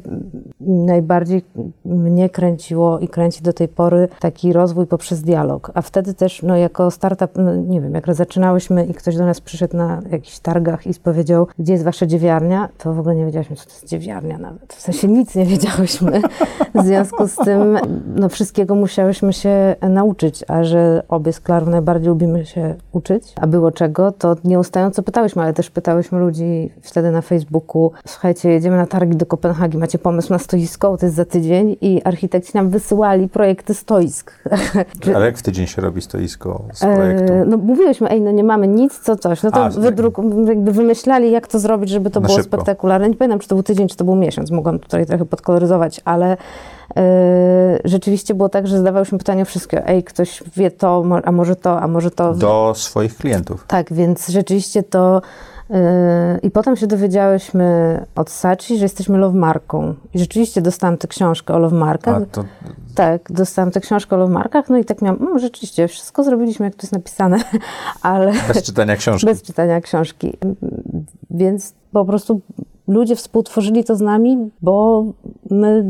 najbardziej mnie kręciło i kręci do tej pory taki rozwój poprzez dialog. A wtedy też, no jako startup, no nie wiem, jak zaczynałyśmy i ktoś do nas przyszedł na jakichś targach i powiedział, gdzie jest wasza dziewiarnia, to w ogóle nie wiedziałyśmy, co to jest dziewiarnia nawet. W sensie nic nie wiedziałyśmy. W związku z tym, no wszystkiego musiałyśmy się nauczyć, a że obie z Klarą najbardziej lubimy się uczyć, a było czego, to nieustająco pytałyśmy, ale też pytałyśmy ludzi wtedy na Facebooku, słuchajcie, jedziemy na targi do Kopenhagi, macie pomysł na stoisko, to jest za tydzień i architekci nam wysyłali projekty stoisk. Ale jak w tydzień się robi stoisko z projektu? E, no mówiłyśmy, ej, no nie mamy nic, co coś. No to A, wydruk, jakby wymyślali, jak to zrobić, żeby to było szybko. spektakularne. Nie pamiętam, czy to był tydzień, czy to był miesiąc. Mogłam tutaj trochę podkoloryzować, ale rzeczywiście było tak, że zadawałyśmy pytania wszystkie. Ej, ktoś wie to, a może to, a może to. Do swoich klientów. Tak, więc rzeczywiście to i potem się dowiedziałyśmy od Sachi, że jesteśmy love marką. I rzeczywiście dostałam tę książkę o love markach. To... Tak, dostałam tę książkę o love markach, no i tak miałam, mm, rzeczywiście, wszystko zrobiliśmy, jak to jest napisane, ale... Bez czytania książki. Bez czytania książki. Więc po prostu ludzie współtworzyli to z nami, bo my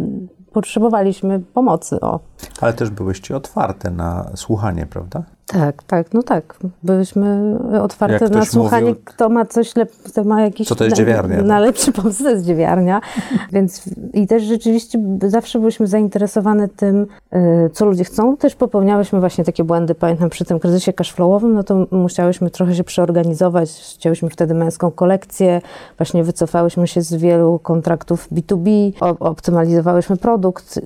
potrzebowaliśmy pomocy. O. Ale też byłyście otwarte na słuchanie, prawda? Tak, tak, no tak. Byliśmy otwarte na słuchanie, mówił, kto ma coś, lep, kto ma jakiś... Co to jest dziewiarnia? Na, na lepszy pomysł, to jest dziewiarnia. Więc i też rzeczywiście zawsze byliśmy zainteresowane tym, y, co ludzie chcą. Też popełniałyśmy właśnie takie błędy, pamiętam przy tym kryzysie cashflowowym, no to musiałyśmy trochę się przeorganizować. Chciałyśmy wtedy męską kolekcję, właśnie wycofałyśmy się z wielu kontraktów B2B, optymalizowałyśmy produkt,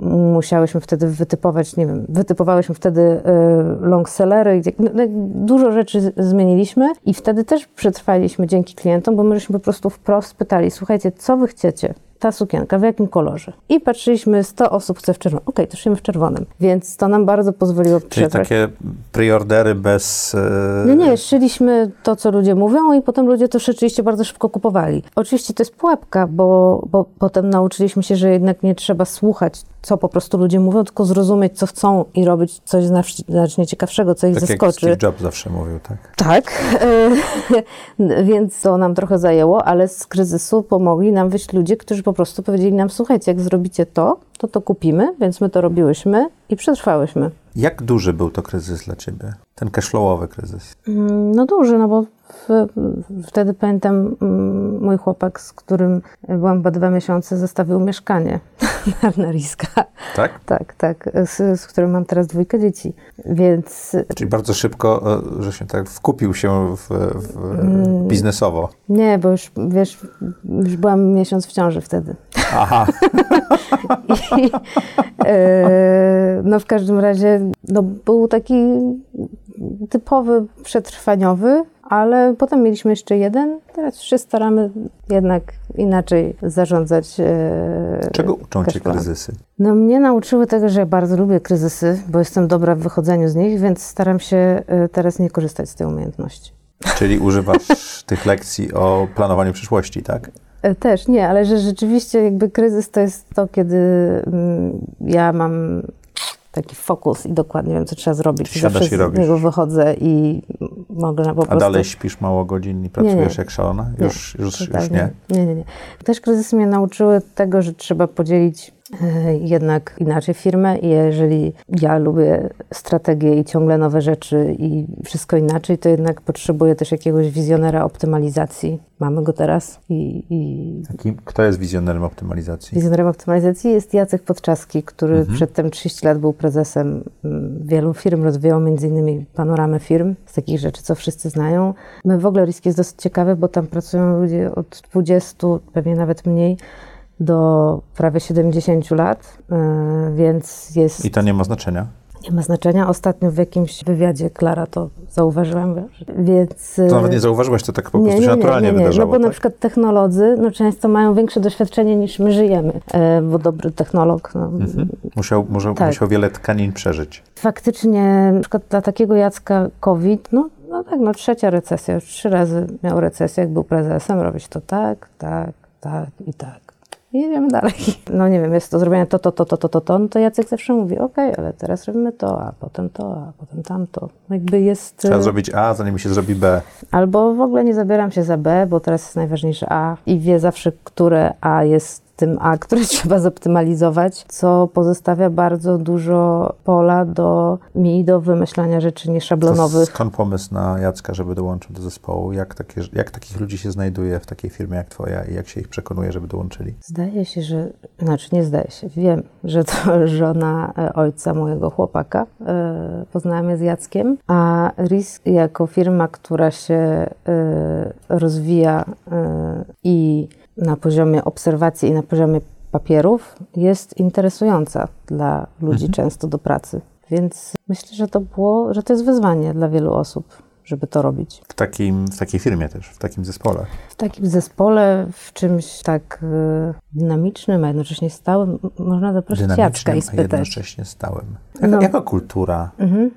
musiałyśmy wtedy wytypować, nie wiem, wytypowałyśmy wtedy y, longsellery. No, no, dużo rzeczy zmieniliśmy i wtedy też przetrwaliśmy dzięki klientom, bo myśmy po prostu wprost pytali, słuchajcie, co wy chcecie? ta sukienka, w jakim kolorze. I patrzyliśmy, 100 osób chce w czerwonym. Okej, okay, to szyjemy w czerwonym. Więc to nam bardzo pozwoliło Czyli przetrwać. takie preordery bez... Yy... Nie, nie, szyliśmy to, co ludzie mówią i potem ludzie to rzeczywiście bardzo szybko kupowali. Oczywiście to jest pułapka, bo, bo potem nauczyliśmy się, że jednak nie trzeba słuchać co po prostu ludzie mówią, tylko zrozumieć, co chcą i robić coś znacznie ciekawszego, co ich tak zaskoczy. Jak Steve Jobs zawsze mówił, tak? Tak, więc to nam trochę zajęło, ale z kryzysu pomogli nam wyjść ludzie, którzy po prostu powiedzieli nam, słuchajcie, jak zrobicie to, to to kupimy, więc my to robiłyśmy i przetrwałyśmy. Jak duży był to kryzys dla Ciebie? Ten cashflowowy kryzys? Mm, no duży, no bo wtedy pamiętam mm, mój chłopak, z którym byłam chyba dwa miesiące, zostawił mieszkanie na Riska. Tak? Tak, tak, z, z którym mam teraz dwójkę dzieci, więc... Czyli bardzo szybko, e, że się tak wkupił się w, w mm. biznesowo. Nie, bo już, wiesz, już byłam miesiąc w ciąży wtedy. Aha. I, e, no w każdym razie, no był taki typowy przetrwaniowy, ale potem mieliśmy jeszcze jeden. Teraz się staramy jednak inaczej zarządzać. E, Czego uczą cię kryzysy? No mnie nauczyły tego, że ja bardzo lubię kryzysy, bo jestem dobra w wychodzeniu z nich, więc staram się e, teraz nie korzystać z tej umiejętności. Czyli używasz tych lekcji o planowaniu przyszłości, tak? E, też nie, ale że rzeczywiście jakby kryzys to jest to, kiedy mm, ja mam taki fokus i dokładnie wiem, co trzeba zrobić. Siadasz i robisz. z niego wychodzę i mogę na po prostu... A dalej śpisz mało godzin i pracujesz nie, nie. jak szalona? Już, nie, już, już nie? Nie, nie, nie. Też kryzysy mnie nauczyły tego, że trzeba podzielić jednak inaczej firmę i jeżeli ja lubię strategię i ciągle nowe rzeczy i wszystko inaczej, to jednak potrzebuję też jakiegoś wizjonera optymalizacji. Mamy go teraz i... i... kto jest wizjonerem optymalizacji? Wizjonerem optymalizacji jest Jacek Podczaski, który mhm. przedtem 30 lat był prezesem mm, wielu firm, rozwijał między innymi panoramę firm, z takich rzeczy, co wszyscy znają. My w ogóle Risk jest dosyć ciekawy, bo tam pracują ludzie od 20, pewnie nawet mniej, do prawie 70 lat, e, więc jest... I to nie ma znaczenia? Nie ma znaczenia. Ostatnio w jakimś wywiadzie Klara to zauważyłam, więc... To nawet nie zauważyłaś, to tak po prostu nie, nie, się naturalnie nie, nie, wydarzało. No bo tak? na przykład technolodzy no, często mają większe doświadczenie niż my żyjemy, e, bo dobry technolog... No, mhm. musiał, może, tak. musiał wiele tkanin przeżyć. Faktycznie, na przykład dla takiego Jacka COVID, no, no tak, no trzecia recesja, już trzy razy miał recesję, jak był prezesem, robić to tak, tak, tak i tak jedziemy dalej. No nie wiem, jest to zrobione to, to, to, to, to, to, to, no to Jacek zawsze mówi, ok, ale teraz robimy to, a potem to, a potem tamto. No jakby jest... Trzeba y, zrobić A, zanim się zrobi B. Albo w ogóle nie zabieram się za B, bo teraz jest najważniejsze A i wie zawsze, które A jest tym A, które trzeba zoptymalizować, co pozostawia bardzo dużo pola do mi do wymyślania rzeczy nieszablonowych. To skąd pomysł na Jacka, żeby dołączył do zespołu? Jak, takie, jak takich ludzi się znajduje w takiej firmie jak twoja i jak się ich przekonuje, żeby dołączyli? Zdaje się, że, znaczy nie zdaje się, wiem, że to żona e, ojca mojego chłopaka. E, poznałam je z Jackiem, a RISK jako firma, która się e, rozwija i na poziomie obserwacji i na poziomie papierów jest interesująca dla ludzi mhm. często do pracy. Więc myślę, że to było, że to jest wyzwanie dla wielu osób, żeby to robić. W, takim, w takiej firmie też, w takim zespole. W takim zespole, w czymś tak y, dynamicznym, a jednocześnie stałym. Można zaprosić Jacka i spytać. jednocześnie stałym. Jak, no. Jaka kultura mhm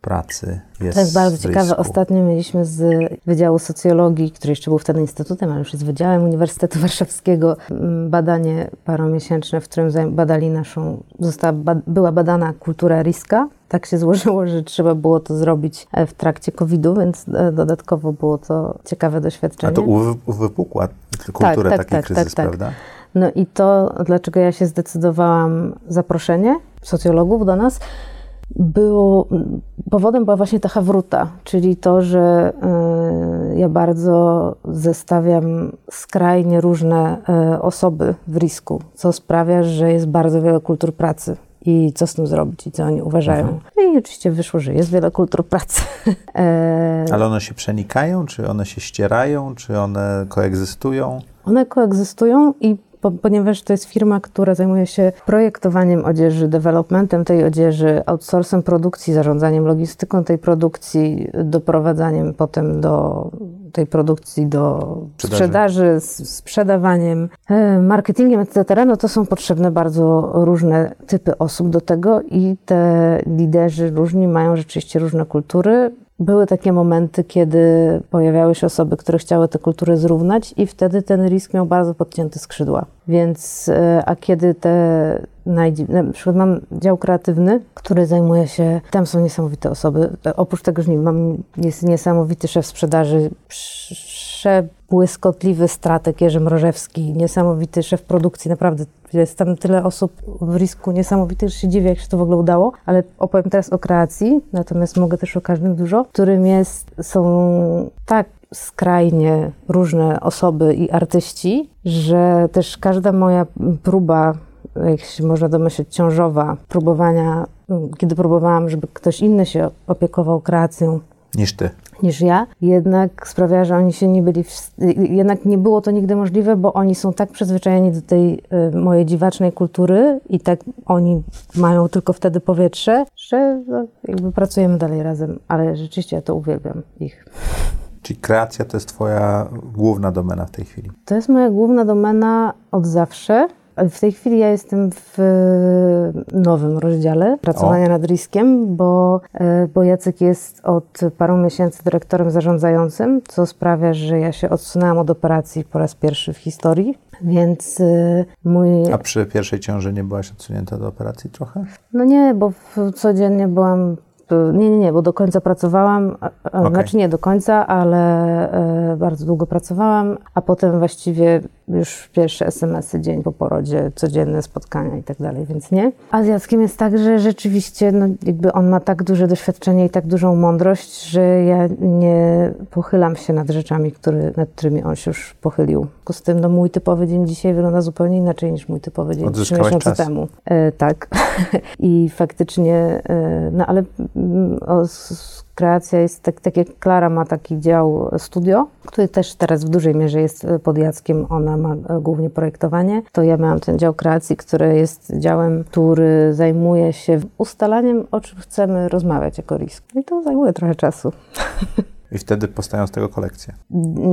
pracy jest To jest bardzo ciekawe. Ostatnio mieliśmy z Wydziału Socjologii, który jeszcze był wtedy instytutem, ale już jest Wydziałem Uniwersytetu Warszawskiego, mm, badanie paromiesięczne, w którym badali naszą, została, była badana kultura riska. Tak się złożyło, że trzeba było to zrobić e, w trakcie COVID-u, więc e, dodatkowo było to ciekawe doświadczenie. A to uwypukła kulturę tak, tak, taki tak, kryzys, tak, tak. prawda? No i to, dlaczego ja się zdecydowałam zaproszenie socjologów do nas, było, powodem była właśnie ta hawruta, czyli to, że y, ja bardzo zestawiam skrajnie różne y, osoby w risku, co sprawia, że jest bardzo wiele kultur pracy i co z tym zrobić i co oni uważają. Mhm. No i oczywiście wyszło, że jest wiele kultur pracy. E, Ale one się przenikają, czy one się ścierają, czy one koegzystują? One koegzystują i po, ponieważ to jest firma, która zajmuje się projektowaniem odzieży, developmentem tej odzieży, outsourcem produkcji, zarządzaniem logistyką tej produkcji, doprowadzaniem potem do tej produkcji do sprzedaży, sprzedawaniem, e, marketingiem, etc., no to są potrzebne bardzo różne typy osób do tego i te liderzy różni mają rzeczywiście różne kultury. Były takie momenty, kiedy pojawiały się osoby, które chciały tę kulturę zrównać, i wtedy ten risk miał bardzo podcięte skrzydła. Więc, e, a kiedy te na przykład mam dział kreatywny, który zajmuje się, tam są niesamowite osoby. Oprócz tego, że mam, jest niesamowity szef sprzedaży, przebłyskotliwy strateg Jerzy Mrożewski, niesamowity szef produkcji, naprawdę jest tam tyle osób w risku niesamowitych, że się dziwię, jak się to w ogóle udało, ale opowiem teraz o kreacji, natomiast mogę też o każdym dużo, którym jest, są tak skrajnie różne osoby i artyści, że też każda moja próba jak się można domyśleć, ciążowa, próbowania, kiedy próbowałam, żeby ktoś inny się opiekował kreacją. Niż ty. Niż ja, jednak sprawia, że oni się nie byli, w, jednak nie było to nigdy możliwe, bo oni są tak przyzwyczajeni do tej y, mojej dziwacznej kultury i tak oni mają tylko wtedy powietrze, że no, jakby pracujemy dalej razem, ale rzeczywiście ja to uwielbiam ich. Czyli kreacja to jest Twoja główna domena w tej chwili? To jest moja główna domena od zawsze. W tej chwili ja jestem w nowym rozdziale pracowania o. nad riskiem, bo, e, bo Jacek jest od paru miesięcy dyrektorem zarządzającym, co sprawia, że ja się odsunęłam od operacji po raz pierwszy w historii. Więc e, mój. A przy pierwszej ciąży nie byłaś odsunięta do operacji trochę? No nie, bo codziennie byłam nie, nie, nie, bo do końca pracowałam, okay. znaczy nie do końca, ale bardzo długo pracowałam, a potem właściwie już pierwsze SMS-y dzień po porodzie, codzienne spotkania i tak dalej, więc nie. A z Jackiem jest tak, że rzeczywiście no, jakby on ma tak duże doświadczenie i tak dużą mądrość, że ja nie pochylam się nad rzeczami, który, nad którymi on się już pochylił. Z tym no, mój typowy dzień dzisiaj wygląda zupełnie inaczej niż mój typowy dzień trzy miesiące temu. E, tak. I faktycznie, e, no ale mm, o, kreacja jest, tak, tak jak Klara ma taki dział studio, który też teraz w dużej mierze jest pod Jackiem, ona ma głównie projektowanie, to ja miałam ten dział kreacji, który jest działem, który zajmuje się ustalaniem, o czym chcemy rozmawiać jako risk. I to zajmuje trochę czasu. I wtedy powstają z tego kolekcje.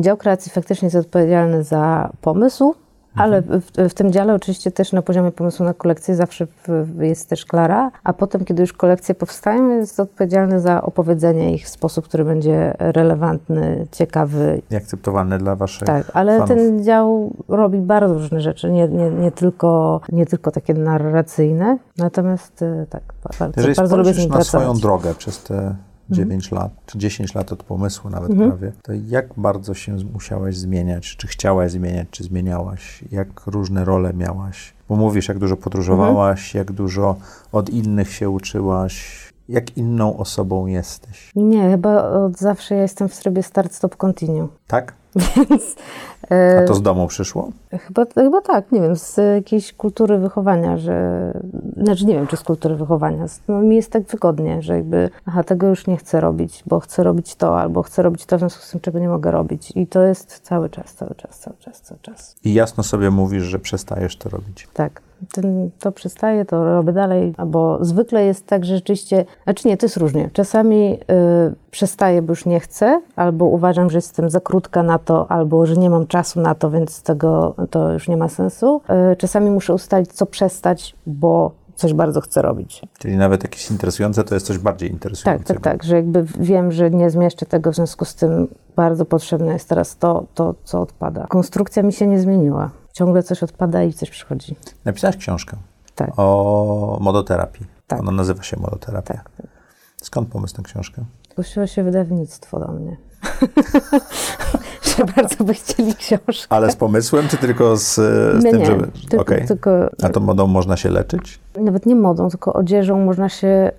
Dział kreacji faktycznie jest odpowiedzialny za pomysł, ale w, w, tym dziale oczywiście też na poziomie pomysłu na kolekcję zawsze jest też Klara, a potem, kiedy już kolekcje powstają, jest odpowiedzialny za opowiedzenie ich w sposób, który będzie relevantny, ciekawy. I akceptowalny dla waszych Tak, ale fanów. ten dział robi bardzo różne rzeczy, nie, nie, nie, tylko, nie tylko takie narracyjne, natomiast e, tak, bardzo, Jeżeli bardzo lubię z nim na pracować. swoją drogę przez te 9 mhm. lat, czy 10 lat od pomysłu nawet mhm. prawie, to jak bardzo się musiałaś zmieniać? Czy chciałaś zmieniać, czy zmieniałaś? Jak różne role miałaś? Bo mówisz, jak dużo podróżowałaś, mhm. jak dużo od innych się uczyłaś. Jak inną osobą jesteś? Nie, chyba od zawsze ja jestem w trybie start-stop continue. Tak? Więc a to z domu przyszło? Chyba, chyba tak, nie wiem, z jakiejś kultury wychowania, że, znaczy nie wiem, czy z kultury wychowania, no, mi jest tak wygodnie, że jakby, aha, tego już nie chcę robić, bo chcę robić to, albo chcę robić to, w związku z tym, czego nie mogę robić. I to jest cały czas, cały czas, cały czas, cały czas. I jasno sobie mówisz, że przestajesz to robić. Tak ten, to przestaje, to robię dalej, albo zwykle jest tak, że rzeczywiście, znaczy nie, to jest różnie. Czasami y, przestaję, bo już nie chcę, albo uważam, że jestem za krótka na to, albo że nie mam czasu na to, więc tego to już nie ma sensu. Y, czasami muszę ustalić, co przestać, bo coś bardzo chcę robić. Czyli nawet jakieś interesujące, to jest coś bardziej interesującego. Tak, tak, tak, że jakby wiem, że nie zmieszczę tego, w związku z tym bardzo potrzebne jest teraz to, to co odpada. Konstrukcja mi się nie zmieniła ciągle coś odpada i coś przychodzi. Napisałaś książkę tak. o modoterapii. Tak. Ona nazywa się Modoterapia. Tak. Skąd pomysł na książkę? Zgłosiło się wydawnictwo do mnie. że bardzo by chcieli książkę. Ale z pomysłem, czy tylko z, z nie, tym, nie, żeby... Tylko, okay. tylko, A to modą można się leczyć? Nawet nie modą, tylko odzieżą można się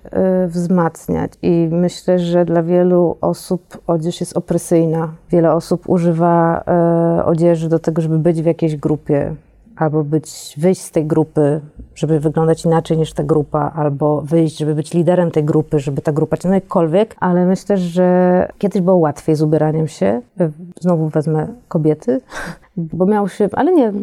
y, wzmacniać. I myślę, że dla wielu osób odzież jest opresyjna. Wiele osób używa y, odzieży do tego, żeby być w jakiejś grupie, albo być, wyjść z tej grupy, żeby wyglądać inaczej niż ta grupa, albo wyjść, żeby być liderem tej grupy, żeby ta grupa, czy jakkolwiek, ale myślę, że kiedyś było łatwiej z ubieraniem się. Znowu wezmę kobiety, bo miało się, ale nie,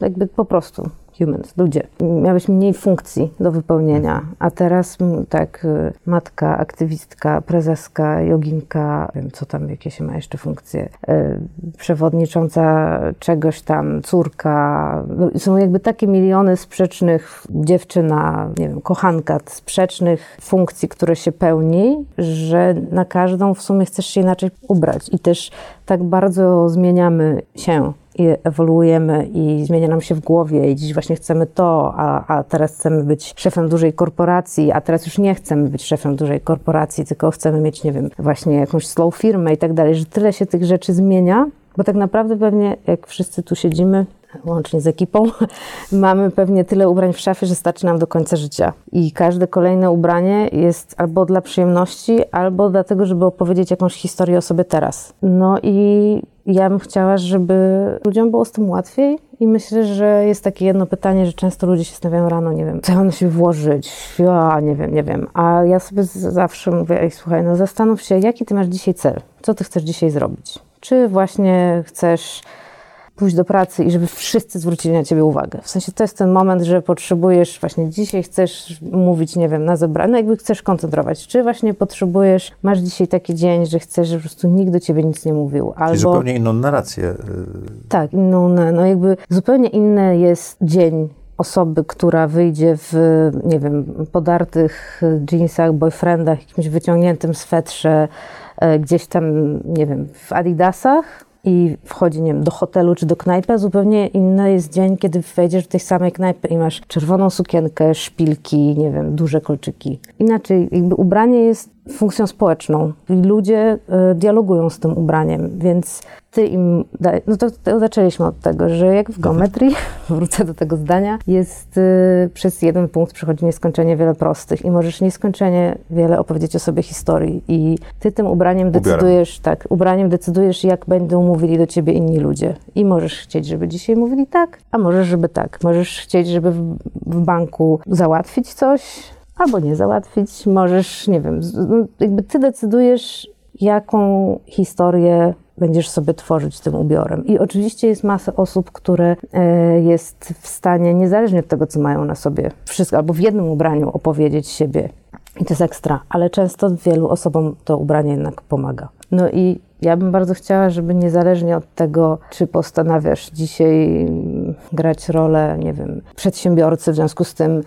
jakby po prostu humans, ludzie. Miałeś mniej funkcji do wypełnienia, a teraz tak y, matka, aktywistka, prezeska, joginka, wiem co tam, jakie się ma jeszcze funkcje, y, przewodnicząca czegoś tam, córka. No, są jakby takie miliony sprzecznych, dziewczyna, nie wiem, kochanka, sprzecznych funkcji, które się pełni, że na każdą w sumie chcesz się inaczej ubrać i też tak bardzo zmieniamy się i ewoluujemy i zmienia nam się w głowie i dziś właśnie chcemy to, a, a teraz chcemy być szefem dużej korporacji, a teraz już nie chcemy być szefem dużej korporacji, tylko chcemy mieć, nie wiem, właśnie jakąś slow firmę i tak dalej, że tyle się tych rzeczy zmienia, bo tak naprawdę pewnie jak wszyscy tu siedzimy, łącznie z ekipą, mamy pewnie tyle ubrań w szafie, że starczy nam do końca życia. I każde kolejne ubranie jest albo dla przyjemności, albo dlatego, żeby opowiedzieć jakąś historię o sobie teraz. No i ja bym chciała, żeby ludziom było z tym łatwiej i myślę, że jest takie jedno pytanie, że często ludzie się stawiają rano, nie wiem, co mam się włożyć, ja nie wiem, nie wiem. A ja sobie zawsze mówię, ej, słuchaj, no zastanów się, jaki ty masz dzisiaj cel, co ty chcesz dzisiaj zrobić. Czy właśnie chcesz pójść do pracy i żeby wszyscy zwrócili na ciebie uwagę. W sensie to jest ten moment, że potrzebujesz, właśnie dzisiaj chcesz mówić, nie wiem, na zebraniu, no jakby chcesz koncentrować. Czy właśnie potrzebujesz, masz dzisiaj taki dzień, że chcesz, żeby po prostu nikt do ciebie nic nie mówił. Albo... Czyli zupełnie inną narrację. Y, tak, inną, no jakby zupełnie inny jest dzień osoby, która wyjdzie w, nie wiem, podartych jeansach, boyfriendach, jakimś wyciągniętym swetrze, e, gdzieś tam, nie wiem, w adidasach, i wchodzi, nie wiem, do hotelu czy do knajpy, a zupełnie inny jest dzień, kiedy wejdziesz do tej samej knajpy i masz czerwoną sukienkę, szpilki, nie wiem, duże kolczyki. Inaczej, jakby ubranie jest funkcją społeczną. I ludzie y, dialogują z tym ubraniem, więc ty im, daj, no to, to, zaczęliśmy od tego, że jak w geometrii, wrócę do tego zdania, jest y, przez jeden punkt przychodzi nieskończenie wiele prostych i możesz nieskończenie wiele opowiedzieć o sobie historii. I ty tym ubraniem decydujesz, tak, ubraniem decydujesz, jak będą mówili do ciebie inni ludzie. I możesz chcieć, żeby dzisiaj mówili tak, a możesz, żeby tak. Możesz chcieć, żeby w, w banku załatwić coś, albo nie załatwić. Możesz, nie wiem, no, jakby ty decydujesz, jaką historię będziesz sobie tworzyć tym ubiorem. I oczywiście jest masa osób, które e, jest w stanie, niezależnie od tego, co mają na sobie, wszystko, albo w jednym ubraniu opowiedzieć siebie. I to jest ekstra, ale często wielu osobom to ubranie jednak pomaga. No i ja bym bardzo chciała, żeby niezależnie od tego, czy postanawiasz dzisiaj grać rolę, nie wiem, przedsiębiorcy w związku z tym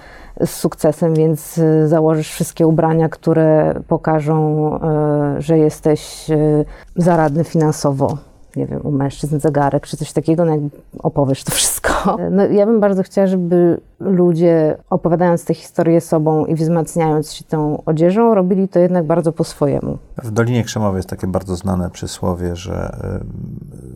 z sukcesem, więc y, założysz wszystkie ubrania, które pokażą, y, że jesteś y, zaradny finansowo nie wiem, u mężczyzn zegarek czy coś takiego, no jak opowiesz to wszystko. No, ja bym bardzo chciała, żeby ludzie opowiadając te historie sobą i wzmacniając się tą odzieżą, robili to jednak bardzo po swojemu. W Dolinie Krzemowej jest takie bardzo znane przysłowie, że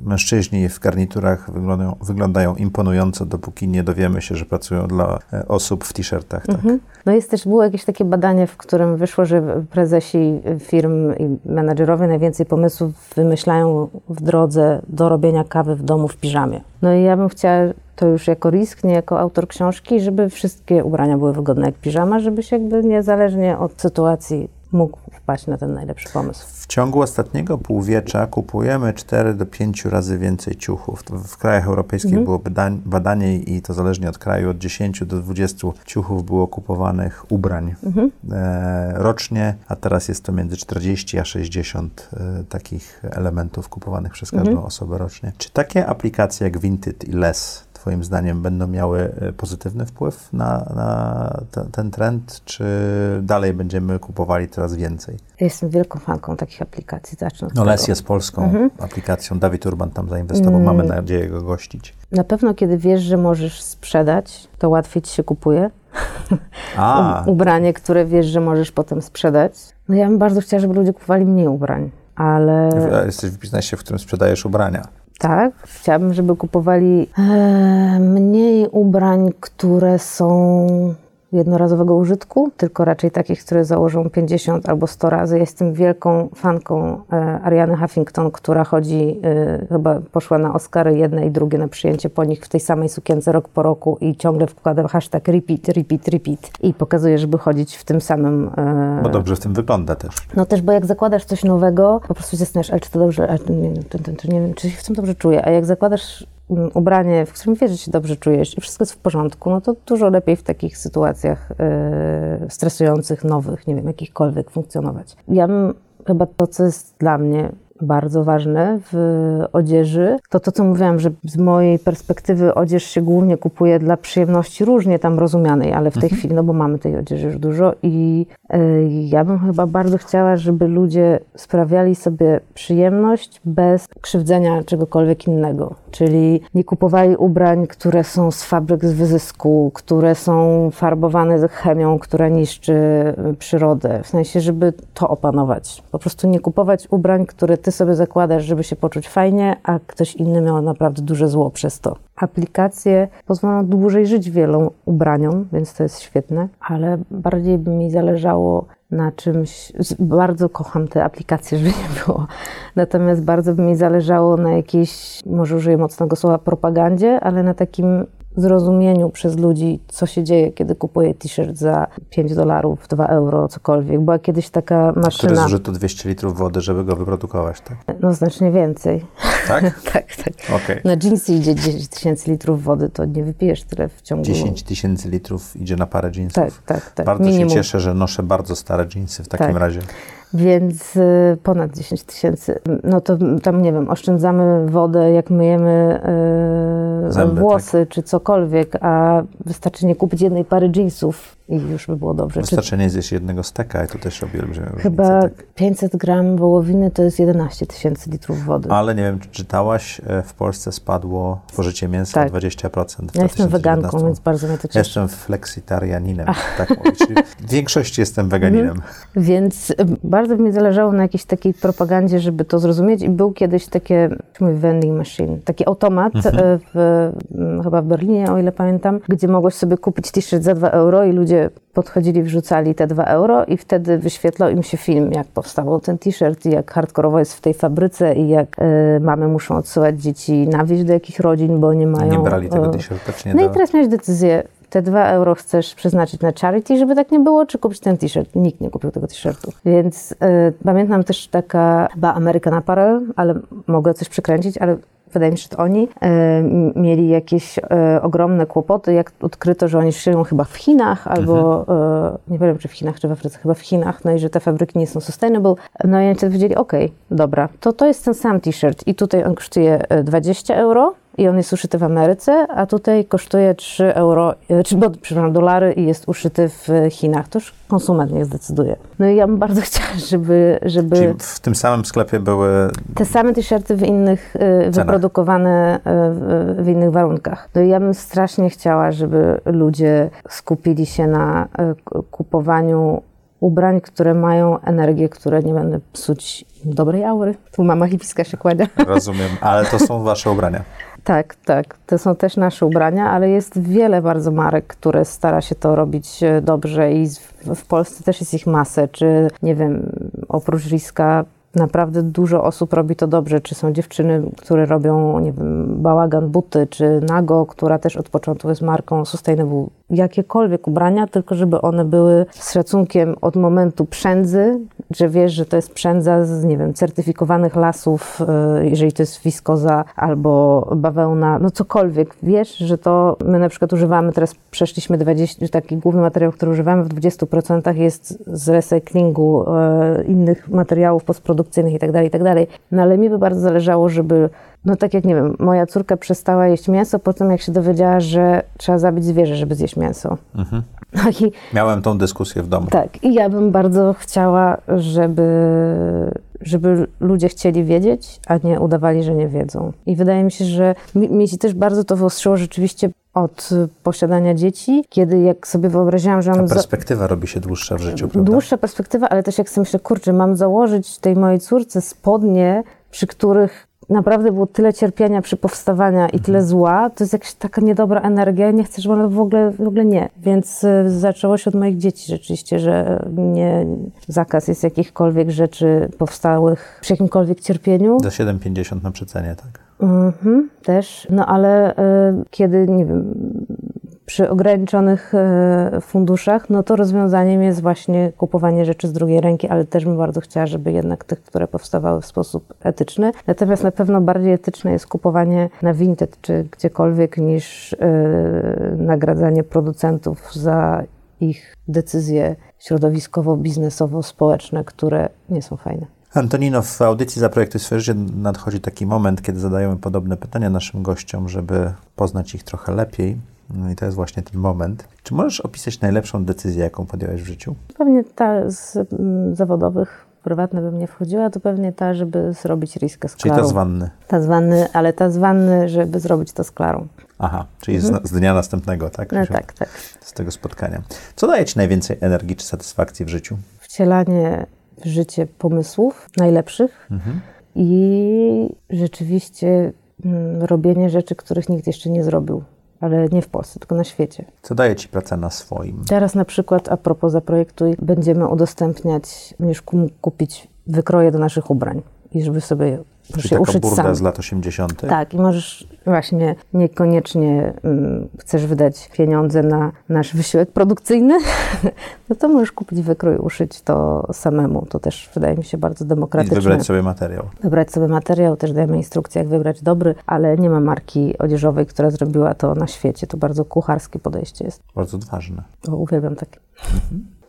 mężczyźni w garniturach wyglądają, wyglądają imponująco, dopóki nie dowiemy się, że pracują dla e, osób w t-shirtach. Tak? Mhm. No jest też, było jakieś takie badanie, w którym wyszło, że prezesi firm i menadżerowie najwięcej pomysłów wymyślają w drodze do robienia kawy w domu w piżamie. No i ja bym chciała to już jako risk, nie jako autor książki, żeby wszystkie ubrania były wygodne jak piżama, żeby się jakby niezależnie od sytuacji mógł wpaść na ten najlepszy pomysł. W ciągu ostatniego półwiecza kupujemy 4 do 5 razy więcej ciuchów. W krajach europejskich mhm. było badanie i to zależnie od kraju, od 10 do 20 ciuchów było kupowanych ubrań mhm. e, rocznie, a teraz jest to między 40 a 60 e, takich elementów kupowanych przez każdą mhm. osobę rocznie. Czy takie aplikacje jak Vinted i Less Twoim zdaniem będą miały e, pozytywny wpływ na, na ten trend, czy dalej będziemy kupowali coraz więcej? Ja jestem wielką fanką takich aplikacji. Zacznę no Les jest polską mhm. aplikacją. Dawid Urban tam zainwestował. Mm. Mamy nadzieję go gościć. Na pewno, kiedy wiesz, że możesz sprzedać, to łatwiej ci się kupuje. A. Ubranie, które wiesz, że możesz potem sprzedać. No ja bym bardzo chciała, żeby ludzie kupowali mniej ubrań, ale... Jesteś w biznesie, w którym sprzedajesz ubrania. Tak, chciałabym, żeby kupowali e, mniej ubrań, które są jednorazowego użytku, tylko raczej takich, które założą 50 albo 100 razy. Jestem wielką fanką e, Ariany Huffington, która chodzi, e, chyba poszła na Oscary jedne i drugie na przyjęcie po nich w tej samej sukience rok po roku i ciągle wkłada hashtag repeat, repeat, repeat i pokazuje, żeby chodzić w tym samym... E, bo dobrze w tym wygląda też. No też, bo jak zakładasz coś nowego, po prostu się zastanawiasz, ale czy to dobrze, ale nie, nie, nie wiem, czy się w tym dobrze czuję, a jak zakładasz ubranie, w którym wiesz, że się dobrze czujesz i wszystko jest w porządku, no to dużo lepiej w takich sytuacjach yy, stresujących, nowych, nie wiem, jakichkolwiek funkcjonować. Ja bym chyba to, co jest dla mnie bardzo ważne w odzieży, to to, co mówiłam, że z mojej perspektywy odzież się głównie kupuje dla przyjemności, różnie tam rozumianej, ale w tej mhm. chwili, no bo mamy tej odzieży już dużo i y, ja bym chyba bardzo chciała, żeby ludzie sprawiali sobie przyjemność bez krzywdzenia czegokolwiek innego. Czyli nie kupowali ubrań, które są z fabryk z wyzysku, które są farbowane chemią, która niszczy przyrodę. W sensie, żeby to opanować. Po prostu nie kupować ubrań, które ty ty sobie zakładasz, żeby się poczuć fajnie, a ktoś inny miał naprawdę duże zło przez to. Aplikacje pozwolą dłużej żyć wielu ubraniom, więc to jest świetne, ale bardziej by mi zależało na czymś. Bardzo kocham te aplikacje, żeby nie było. Natomiast bardzo by mi zależało na jakiejś, może użyję mocnego słowa, propagandzie, ale na takim zrozumieniu przez ludzi, co się dzieje, kiedy kupuję t-shirt za 5 dolarów, 2 euro, cokolwiek. Była kiedyś taka maszyna... Który zużyto 200 litrów wody, żeby go wyprodukować, tak? No znacznie więcej. Tak? tak, tak. Okay. Na jeansy idzie 10 tysięcy litrów wody, to nie wypijesz tyle w ciągu... 10 tysięcy litrów idzie na parę jeansów. Tak, tak, tak. Bardzo Minimum. się cieszę, że noszę bardzo stare jeansy w takim tak. razie więc y, ponad 10 tysięcy. No to tam, nie wiem, oszczędzamy wodę, jak myjemy yy, Zęby, tak. włosy tak. czy cokolwiek, a wystarczy nie kupić jednej pary jeansów i już by było dobrze. Wystarczy nie zjeść jednego steka i to też robi olbrzymią Chyba tak. 500 gram wołowiny to jest 11 tysięcy litrów wody. Ale nie wiem, czy czytałaś, e, w Polsce spadło spożycie mięsa tak. o 20%. Ja jestem weganką, więc bardzo mnie to cieszy. Jestem flexitarianinem, tak. W większości jestem weganinem. Mhm. Więc bardzo mi zależało na jakiejś takiej propagandzie, żeby to zrozumieć i był kiedyś takie, mój vending machine, taki automat mhm. E, w, chyba w Berlinie, o ile pamiętam, gdzie mogłeś sobie kupić t-shirt za 2 euro i ludzie podchodzili, wrzucali te dwa euro i wtedy wyświetlał im się film, jak powstawał ten t-shirt i jak hardkorowo jest w tej fabryce i jak y, mamy muszą odsyłać dzieci na wieś do jakich rodzin, bo nie mają... Nie brali tego t-shirta, czy nie No i teraz miałeś decyzję, te dwa euro chcesz przeznaczyć na charity, żeby tak nie było, czy kupić ten t-shirt? Nikt nie kupił tego t-shirtu. Więc y, pamiętam też taka chyba American Apparel, ale mogę coś przykręcić, ale wydaje mi się, że to oni e, mieli jakieś e, ogromne kłopoty, jak odkryto, że oni szyją chyba w Chinach, albo mhm. e, nie wiem, czy w Chinach, czy w Afryce, chyba w Chinach, no i że te fabryki nie są sustainable. No i oni wtedy powiedzieli, okej, okay, dobra, to to jest ten sam t-shirt i tutaj on kosztuje 20 euro, i on jest uszyty w Ameryce, a tutaj kosztuje 3 euro, e, czy, przepraszam, dolary i jest uszyty w Chinach. To już konsument niech zdecyduje. No i ja bym bardzo chciała, żeby... żeby Czyli w tym samym sklepie były... Te same t-shirty w innych, e, wyprodukowane e, w innych warunkach. No i ja bym strasznie chciała, żeby ludzie skupili się na kupowaniu ubrań, które mają energię, które nie będą psuć dobrej aury. Tu mama hipiska się kładzie. Rozumiem, ale to są wasze ubrania. Tak, tak. To są też nasze ubrania, ale jest wiele bardzo marek, które stara się to robić e, dobrze i w Polsce też jest ich masę. Czy nie wiem, oprócz Riska naprawdę dużo osób robi to dobrze. Czy są dziewczyny, które robią, nie wiem, bałagan buty, czy Nago, która też od początku jest marką sustainable. Jakiekolwiek ubrania, tylko żeby one były z szacunkiem od momentu przędzy, że wiesz, że to jest przędza z, nie wiem, certyfikowanych lasów, e, jeżeli to jest wiskoza albo bawełna, no cokolwiek. Wiesz, że to my na przykład używamy, teraz przeszliśmy 20, taki główny materiał, który używamy w 20% jest z recyklingu e, innych materiałów postprodukcyjnych itd., tak itd. Tak no ale mi by bardzo zależało, żeby no tak jak, nie wiem, moja córka przestała jeść mięso po tym, jak się dowiedziała, że trzeba zabić zwierzę, żeby zjeść mięso. Mhm. No i, Miałem tą dyskusję w domu. Tak, i ja bym bardzo chciała, żeby, żeby ludzie chcieli wiedzieć, a nie udawali, że nie wiedzą. I wydaje mi się, że mi, mi się też bardzo to wyostrzyło rzeczywiście od posiadania dzieci, kiedy jak sobie wyobraziłam, że mam... Ta perspektywa za... robi się dłuższa w życiu, prawda? Dłuższa perspektywa, ale też jak sobie myślę, kurczę, mam założyć tej mojej córce spodnie, przy których naprawdę było tyle cierpienia przy powstawaniu i tyle zła, to jest jakaś taka niedobra energia, nie chcę, żeby ona w ogóle, w ogóle nie. Więc y, zaczęło się od moich dzieci rzeczywiście, że nie, zakaz jest jakichkolwiek rzeczy powstałych przy jakimkolwiek cierpieniu. Za 7,50 na przecenie, tak? Mhm, też. No ale y, kiedy, nie wiem, przy ograniczonych y, funduszach, no to rozwiązaniem jest właśnie kupowanie rzeczy z drugiej ręki, ale też bym bardzo chciała, żeby jednak tych, które powstawały w sposób etyczny. Natomiast na pewno bardziej etyczne jest kupowanie na Vinted czy gdziekolwiek niż y, nagradzanie producentów za ich decyzje środowiskowo-biznesowo-społeczne, które nie są fajne. Antonino, w audycji Zaprojektuj swoje życie nadchodzi taki moment, kiedy zadajemy podobne pytania naszym gościom, żeby poznać ich trochę lepiej. No i to jest właśnie ten moment. Czy możesz opisać najlepszą decyzję, jaką podjąłeś w życiu? Pewnie ta z mm, zawodowych, prywatne bym nie wchodziła, to pewnie ta, żeby zrobić riskę z Czyli Klarą. ta z wanny. Ta z wanny, ale ta z wanny, żeby zrobić to z Klarą. Aha, czyli z, z dnia następnego, tak? No tak, tak. Z tego spotkania. Co daje Ci najwięcej energii czy satysfakcji w życiu? Wcielanie w życie pomysłów najlepszych Mhm. i rzeczywiście mm, robienie rzeczy, których nikt jeszcze nie zrobił. Ale nie w Polsce, tylko na świecie. Co daje Ci praca na swoim? Teraz na przykład, a propos Zaprojektuj, będziemy udostępniać, będziesz kupić wykroje do naszych ubrań i żeby sobie Czyli taka uszyć burda sam. z lat 80. Tak, i możesz właśnie niekoniecznie mm, chcesz wydać pieniądze na nasz wysiłek produkcyjny, no to możesz kupić wykrój, uszyć to samemu. To też wydaje mi się bardzo I demokratyczne. wybrać sobie materiał. Wybrać sobie materiał, też dajemy instrukcję, jak wybrać dobry, ale nie ma marki odzieżowej, która zrobiła to na świecie. To bardzo kucharskie podejście jest. Bardzo odważne. O, uwielbiam takie.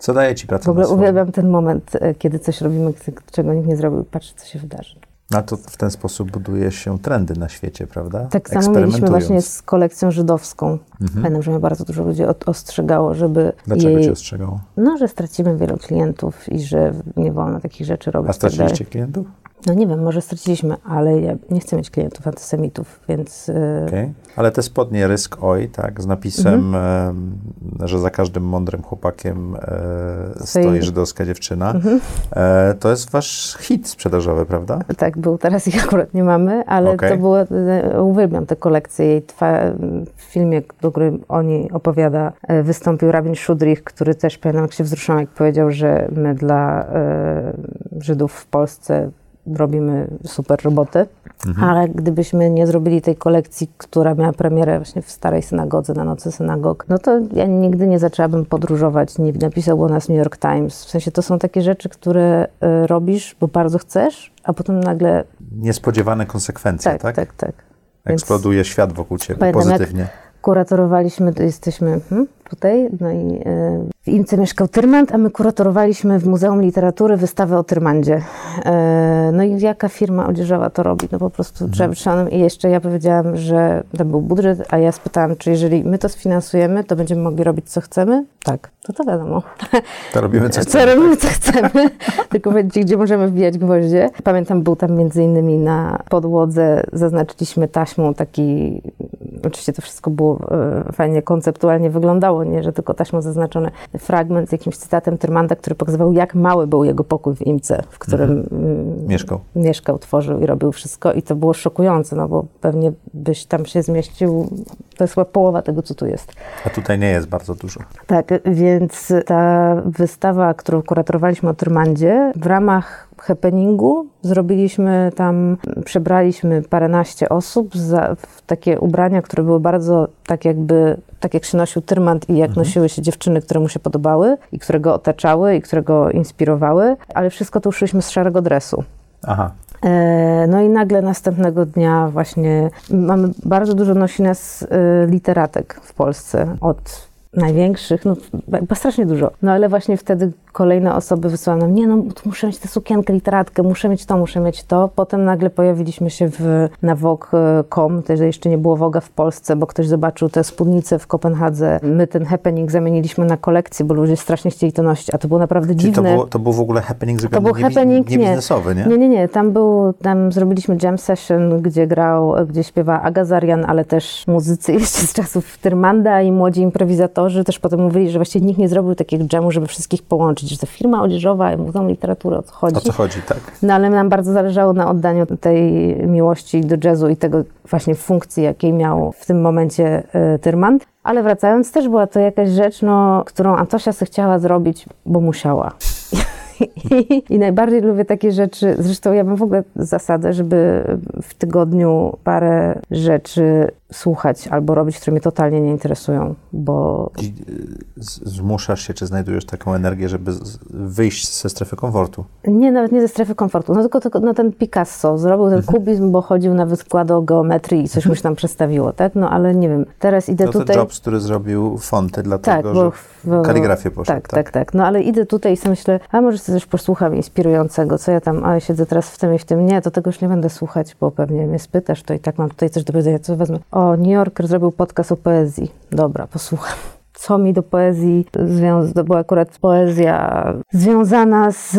Co daje Ci praca W ogóle na uwielbiam ten moment, e, kiedy coś robimy, czego nikt nie zrobił. Patrz, co się wydarzy. No to w ten sposób buduje się trendy na świecie, prawda? Tak samo mieliśmy właśnie z kolekcją żydowską. Pamiętam, że mnie bardzo dużo ludzi od- ostrzegało, żeby Dlaczego jej... Cię ostrzegało? No, że stracimy wielu klientów i że nie wolno takich rzeczy robić. A tak straciliście klientów? No nie wiem, może straciliśmy, ale ja nie chcę mieć klientów antysemitów, więc e, Okej. Ale te spodnie Rysk Oj, tak, z napisem, Mhm. e, że za każdym mądrym chłopakiem e, Stoi- żydowska dziewczyna, Mhm. e, to jest wasz hit sprzedażowy, prawda? tak był. Teraz ich akurat nie mamy, ale Okej. to było, uwielbiam tę kolekcję. Jej w filmie, do którym oni opowiada, wystąpił Rabin Szudrich, który też pamiętam, jak się wzruszyłam, jak powiedział, że my dla Żydów w Polsce robimy super roboty, ale gdybyśmy nie zrobili tej kolekcji, która miała premierę właśnie w starej synagodze, na nocy synagog, no to ja nigdy nie zaczęłabym podróżować, nie napisał o nas New York Times. W sensie to są takie rzeczy, które e, robisz, bo bardzo chcesz, a potem nagle Niespodziewane konsekwencje, tak, tak? tak, tak. Więc Eksploduje świat wokół ciebie Pamiętam, jak- pozytywnie. kuratorowaliśmy, to jesteśmy hmm, tutaj, no i e, w Ince mieszkał Tyrmand, a my kuratorowaliśmy w Muzeum Literatury wystawę o Tyrmandzie. E, no i jaka firma odzieżowa to robi? No po prostu Mhm. trzeba być szalonym. I jeszcze ja powiedziałam, że tam był budżet, a ja spytałam, czy jeżeli my to sfinansujemy, to będziemy mogli robić co chcemy? Tak, to to wiadomo. To robimy coś, Co robimy, co chcemy, tylko powiedzieć, gdzie możemy wbijać gwoździe. Pamiętam, był tam między innymi na podłodze, zaznaczyliśmy taśmą taki, oczywiście to wszystko było e, fajnie konceptualnie wyglądało, nie, że tylko taśmą zaznaczony fragment z jakimś cytatem Tyrmanda, który pokazywał, jak mały był jego pokój w Imce, w którym mm, Mieszkał. mieszkał, tworzył i robił wszystko i to było szokujące, no bo pewnie byś tam się zmieścił, to jest chyba połowa tego, co tu jest. A tutaj nie jest bardzo dużo. Tak, więc ta wystawa, którą kuratorowaliśmy o Tyrmandzie, w ramach happeningu zrobiliśmy tam, przebraliśmy paręnaście osób za, w takie ubrania, które były bardzo tak jakby, tak jak się nosił Tyrmand i jak nosiły się dziewczyny, które mu się podobały i które go otaczały i które go inspirowały, ale wszystko to uszyliśmy z szarego dresu. Aha. E, No i nagle następnego dnia właśnie mamy bardzo dużo nosina z e, literatek w Polsce od największych, no strasznie dużo. No ale właśnie wtedy kolejne osoby wysłały nam, nie no, muszę mieć tę sukienkę, literatkę, muszę mieć to, muszę mieć to. Potem nagle pojawiliśmy się w, na Vogue.com, też jeszcze nie było Voga w Polsce, bo ktoś zobaczył tę spódnicę w Kopenhadze. My ten happening zamieniliśmy na kolekcję, bo ludzie strasznie chcieli to nosić, a to było naprawdę Czyli to, dziwne. było, to był w ogóle happening To zupełnie był nie, happening, nie nie. biznesowy, nie? Nie, nie, nie. Tam, był, tam zrobiliśmy jam session, gdzie grał, gdzie śpiewa Aga Zarian, ale też muzycy jeszcze z czasów Tyrmanda i młodzi improwizatorzy też potem mówili, że właściwie nikt nie zrobił takiego jamu, żeby wszystkich połączyć. Że to firma odzieżowa, muzeum literatury, o co chodzi. O co chodzi, tak. No ale nam bardzo zależało na oddaniu tej miłości do jazzu i tego właśnie funkcji, jakiej miał w tym momencie y, Tyrman. Ale wracając, też była to jakaś rzecz, no, którą Antosia chciała zrobić, bo musiała. I, najbardziej lubię takie rzeczy. Zresztą ja mam w ogóle zasadę, żeby w tygodniu parę rzeczy słuchać albo robić, które mnie totalnie nie interesują, bo... I zmuszasz się, czy znajdujesz taką energię, żeby wyjść ze strefy komfortu? Nie, nawet nie ze strefy komfortu, no tylko, tylko no ten Picasso zrobił ten mhm. kubizm, bo chodził na wykłady o geometrii i coś mu się tam przestawiło, tak? No ale nie wiem, teraz idę to tutaj... To Jobs, który zrobił fonty, dlatego, tak, bo, że kaligrafię poszedł. Tak, tak, tak, tak. No ale idę tutaj i sobie myślę, a może coś posłucham inspirującego, co ja tam, a siedzę teraz w tym i w tym. Nie, to tego już nie będę słuchać, bo pewnie mnie spytasz, to i tak mam tutaj coś do powiedzenia, co wezmę. O, New Yorker zrobił podcast o poezji. Dobra, posłucham co mi do poezji to była akurat poezja związana z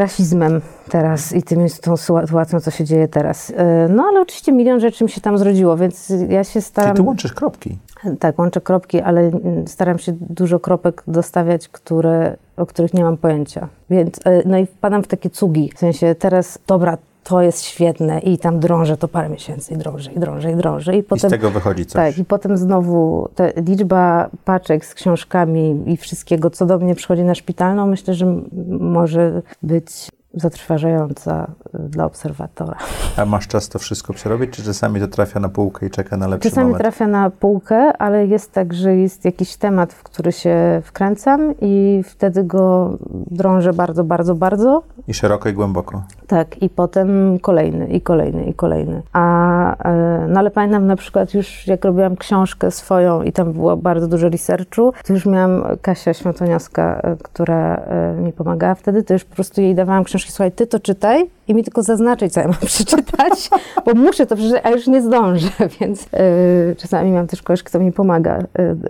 rasizmem teraz i tym, z tą sytuacją, co się dzieje teraz. E, no ale oczywiście milion rzeczy mi się tam zrodziło, więc ja się staram... Ty, ty łączysz kropki. Tak, łączę kropki, ale staram się dużo kropek dostawiać, które, o których nie mam pojęcia. Więc, e, no i wpadam w takie cugi, w sensie teraz, dobra, to jest świetne i tam drążę to parę miesięcy i drążę, i drążę, i drążę. I, potem, I z tego wychodzi coś. Tak, i potem znowu ta liczba paczek z książkami i wszystkiego, co do mnie przychodzi na szpitalną, myślę, że może być zatrważająca y, dla obserwatora. A masz czas to wszystko przerobić, czy czasami to trafia na półkę i czeka na lepszy czasami moment? Czasami trafia na półkę, ale jest tak, że jest jakiś temat, w który się wkręcam i wtedy go drążę bardzo, bardzo, bardzo. I szeroko i głęboko. Tak, i potem kolejny, i kolejny, i kolejny. A, e, no ale pamiętam na przykład już, jak robiłam książkę swoją i tam było bardzo dużo researchu, to już miałam Kasia Świątoniowska, e, która e, mi pomagała wtedy, to już po prostu jej dawałam książkę książki, słuchaj, ty to czytaj i mi tylko zaznaczyć, co ja mam przeczytać, bo muszę to przeczytać, a już nie zdążę, więc yy, czasami mam też kogoś, kto mi pomaga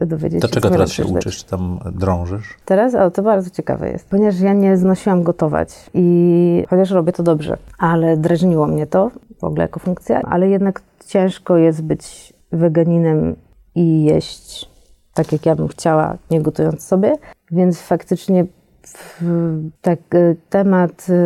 yy, dowiedzieć się. To czego teraz się uczysz, czy tam drążysz? Teraz? O, to bardzo ciekawe jest, ponieważ ja nie znosiłam gotować i chociaż robię to dobrze, ale drażniło mnie to w ogóle jako funkcja, ale jednak ciężko jest być weganinem i jeść tak, jak ja bym chciała, nie gotując sobie, więc faktycznie tak, e, temat e,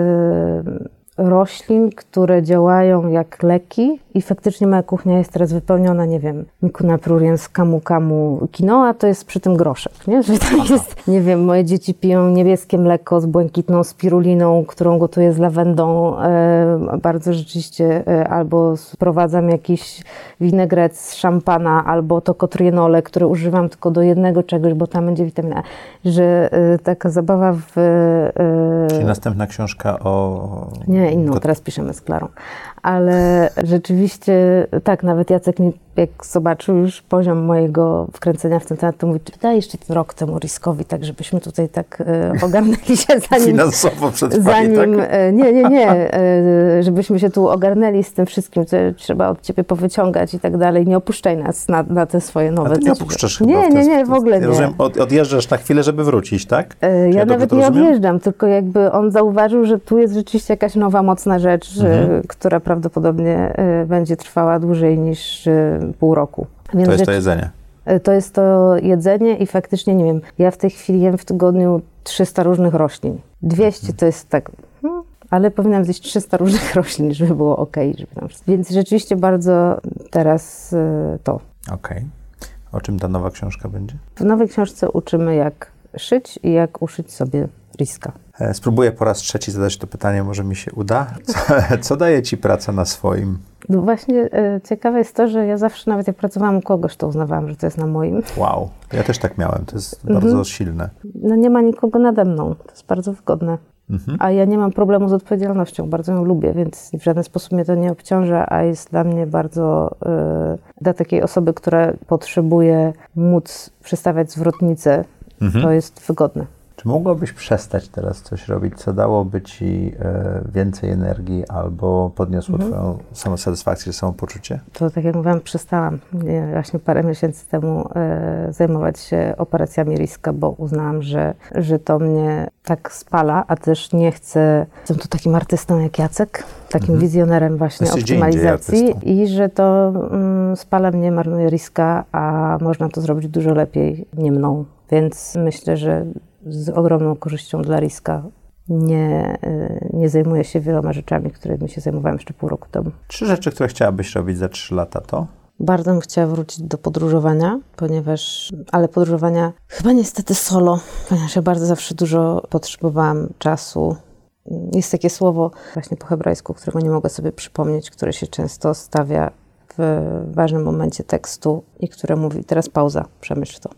roślin, które działają jak leki i faktycznie moja kuchnia jest teraz wypełniona, nie wiem, mikunapruriem z kamu kamu quinoa, to jest przy tym groszek, nie? Że tam jest, nie wiem, moje dzieci piją niebieskie mleko z błękitną spiruliną, którą gotuję z lawendą, e, bardzo rzeczywiście, e, albo sprowadzam jakiś winegret z szampana, albo to kotrienole, które używam tylko do jednego czegoś, bo tam będzie witamina, że e, taka zabawa w... E, Czyli następna książka o... Nie, inną, teraz piszemy z Klarą. Ale rzeczywiście, tak, nawet Jacek mi jak zobaczył już poziom mojego wkręcenia w ten temat, to mówi, daj jeszcze ten rok temu riskowi, tak żebyśmy tutaj tak e, ogarnęli się zanim... Finansowo przetrwali, zanim, tak? E, nie, nie, nie, e, żebyśmy się tu ogarnęli z tym wszystkim, co trzeba od ciebie powyciągać i tak dalej. Nie opuszczaj nas na, na te swoje nowe... A ty nie opuszczasz Nie, chyba nie, nie, w ogóle nie. Rozumiem, od, odjeżdżasz na chwilę, żeby wrócić, tak? E, ja, ja nawet nie odjeżdżam, tylko jakby on zauważył, że tu jest rzeczywiście jakaś nowa, mocna rzecz, mhm. która prawdopodobnie e, będzie trwała dłużej niż e, pół roku. Więc to jest to jedzenie. E, to jest to jedzenie i faktycznie, nie wiem, ja w tej chwili jem w tygodniu 300 różnych roślin. 200 mhm. to jest tak, hmm, ale powinnam zjeść 300 różnych roślin, żeby było ok. Żeby tam... Więc rzeczywiście bardzo teraz to. Okej. Okay. O czym ta nowa książka będzie? W nowej książce uczymy, jak szyć i jak uszyć sobie riska. E, spróbuję po raz trzeci zadać to pytanie, może mi się uda. Co, co daje ci praca na swoim? No właśnie e, ciekawe jest to, że ja zawsze, nawet jak pracowałam u kogoś, to uznawałam, że to jest na moim. Wow, ja też tak miałem, to jest mhm. bardzo silne. No nie ma nikogo nade mną, to jest bardzo wygodne. Mhm. A ja nie mam problemu z odpowiedzialnością, bardzo ją lubię, więc w żaden sposób mnie to nie obciąża, a jest dla mnie bardzo, y, dla takiej osoby, która potrzebuje móc przestawiać zwrotnicę, mhm. to jest wygodne. Czy mogłabyś przestać teraz coś robić, co dałoby ci e, więcej energii albo podniosło mhm. twoją samosatysfakcję, samopoczucie? To tak jak mówiłam, przestałam nie, właśnie parę miesięcy temu e, zajmować się operacjami Riska, bo uznałam, że, że to mnie tak spala, a też nie chcę, jestem tu takim artystą jak Jacek, takim mhm. wizjonerem właśnie Jesteś optymalizacji i że to mm, spala mnie, marnuje Riska, a można to zrobić dużo lepiej nie mną. Więc myślę, że z ogromną korzyścią dla Riska nie, y, nie zajmuję się wieloma rzeczami, którymi się zajmowałem jeszcze pół roku temu. Trzy rzeczy, które chciałabyś robić za trzy lata to? Bardzo bym chciała wrócić do podróżowania, ponieważ, ale podróżowania chyba niestety solo, ponieważ ja bardzo zawsze dużo potrzebowałam czasu. Jest takie słowo właśnie po hebrajsku, którego nie mogę sobie przypomnieć, które się często stawia w ważnym momencie tekstu i które mówi teraz pauza, przemyśl to.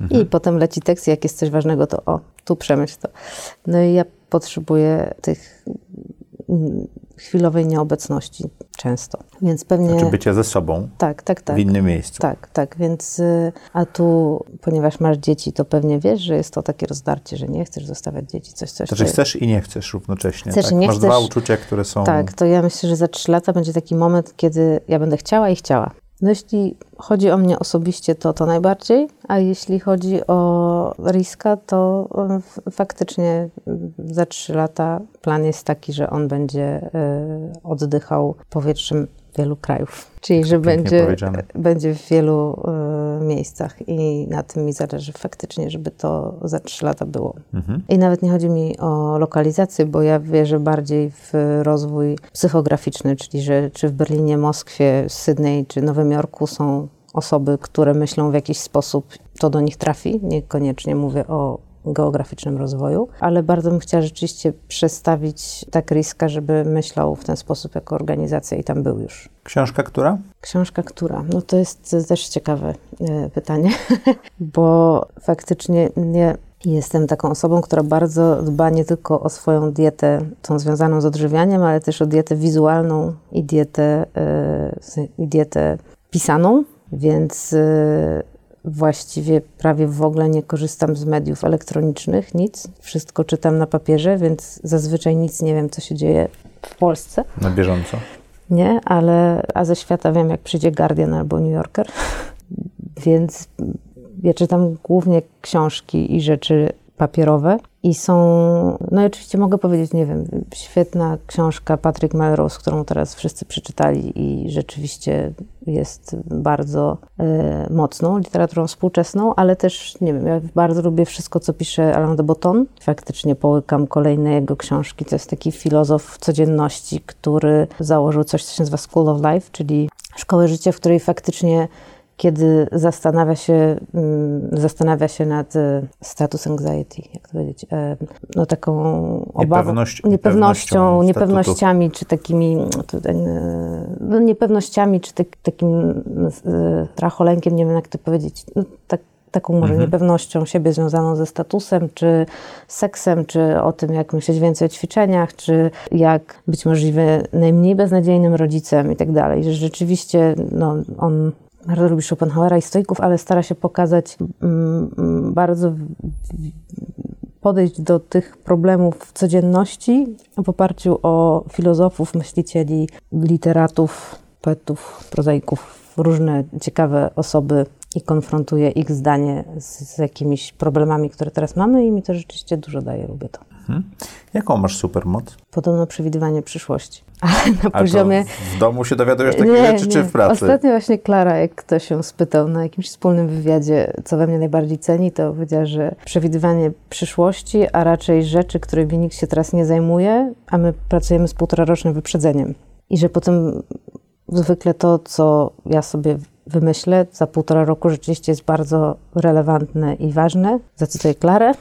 Mhm. I potem leci tekst, jak jest coś ważnego, to o, tu przemyśl to. No i ja potrzebuję tych chwilowej nieobecności często. Więc pewnie... Znaczy bycie ze sobą. Tak, tak, tak. W innym miejscu. Tak, tak. Więc y, a tu, ponieważ masz dzieci, to pewnie wiesz, że jest to takie rozdarcie, że nie chcesz zostawiać dzieci, coś, coś. Znaczy chcesz i nie chcesz równocześnie. Chcesz tak? i nie masz chcesz. dwa uczucia, które są... Tak, to ja myślę, że za trzy lata będzie taki moment, kiedy ja będę chciała i chciała. No jeśli chodzi o mnie osobiście, to to najbardziej, a jeśli chodzi o Riska, to faktycznie za trzy lata plan jest taki, że on będzie y, oddychał powietrzem wielu krajów. Czyli, że będzie, będzie w wielu y, miejscach i na tym mi zależy faktycznie, żeby to za trzy lata było. Mhm. I nawet nie chodzi mi o lokalizację, bo ja wierzę bardziej w rozwój psychograficzny, czyli że czy w Berlinie, Moskwie, Sydney czy Nowym Jorku są osoby, które myślą w jakiś sposób, to do nich trafi. Niekoniecznie mówię o geograficznym rozwoju, ale bardzo bym chciała rzeczywiście przestawić tak Riska, żeby myślał w ten sposób jako organizacja i tam był już. Książka która? Książka która? No to jest też ciekawe e, pytanie, bo faktycznie nie Jestem taką osobą, która bardzo dba nie tylko o swoją dietę, tą związaną z odżywianiem, ale też o dietę wizualną i dietę, yy, dietę pisaną, więc yy, właściwie prawie w ogóle nie korzystam z mediów elektronicznych, nic. Wszystko czytam na papierze, więc zazwyczaj nic nie wiem, co się dzieje w Polsce. Na bieżąco? Nie, ale a ze świata wiem, jak przyjdzie Guardian albo New Yorker. więc ja czytam głównie książki i rzeczy papierowe. I są, no i oczywiście mogę powiedzieć, nie wiem, świetna książka Patrick Melrose, którą teraz wszyscy przeczytali i rzeczywiście jest bardzo e, mocną literaturą współczesną, ale też, nie wiem, ja bardzo lubię wszystko, co pisze Alain de Botton. Faktycznie połykam kolejne jego książki. To jest taki filozof codzienności, który założył coś, co się nazywa School of Life, czyli szkołę życia, w której faktycznie kiedy zastanawia się, mm, zastanawia się nad e, status anxiety, jak to powiedzieć, e, no taką obawą, Niepewność, niepewnością, niepewnościami, czy takimi, e, no niepewnościami, czy tak, takim stracholękiem, nie wiem jak to powiedzieć, no, tak, taką może mhm. niepewnością siebie związaną ze statusem, czy seksem, czy o tym, jak myśleć więcej o ćwiczeniach, czy jak być możliwie najmniej beznadziejnym rodzicem i tak dalej. Że rzeczywiście no, on bardzo lubi Schopenhauera i stoików, ale stara się pokazać mm, mm, bardzo podejść do tych problemów w codzienności w oparciu o filozofów, myślicieli, literatów, poetów, prozaików, różne ciekawe osoby i konfrontuje ich zdanie z, z jakimiś problemami, które teraz mamy i mi to rzeczywiście dużo daje, lubię to. Mhm. Jaką masz supermoc? Podobno przewidywanie przyszłości. Ale na Ale poziomie. w domu się dowiadujesz takich nie, rzeczy, nie. czy w pracy? Ostatnio właśnie Klara, jak ktoś się spytał na jakimś wspólnym wywiadzie, co we mnie najbardziej ceni, to powiedziała, że przewidywanie przyszłości, a raczej rzeczy, którymi nikt się teraz nie zajmuje, a my pracujemy z półtorarocznym wyprzedzeniem. I że potem zwykle to, co ja sobie wymyślę za półtora roku rzeczywiście jest bardzo relevantne i ważne. Zacytuję Klarę.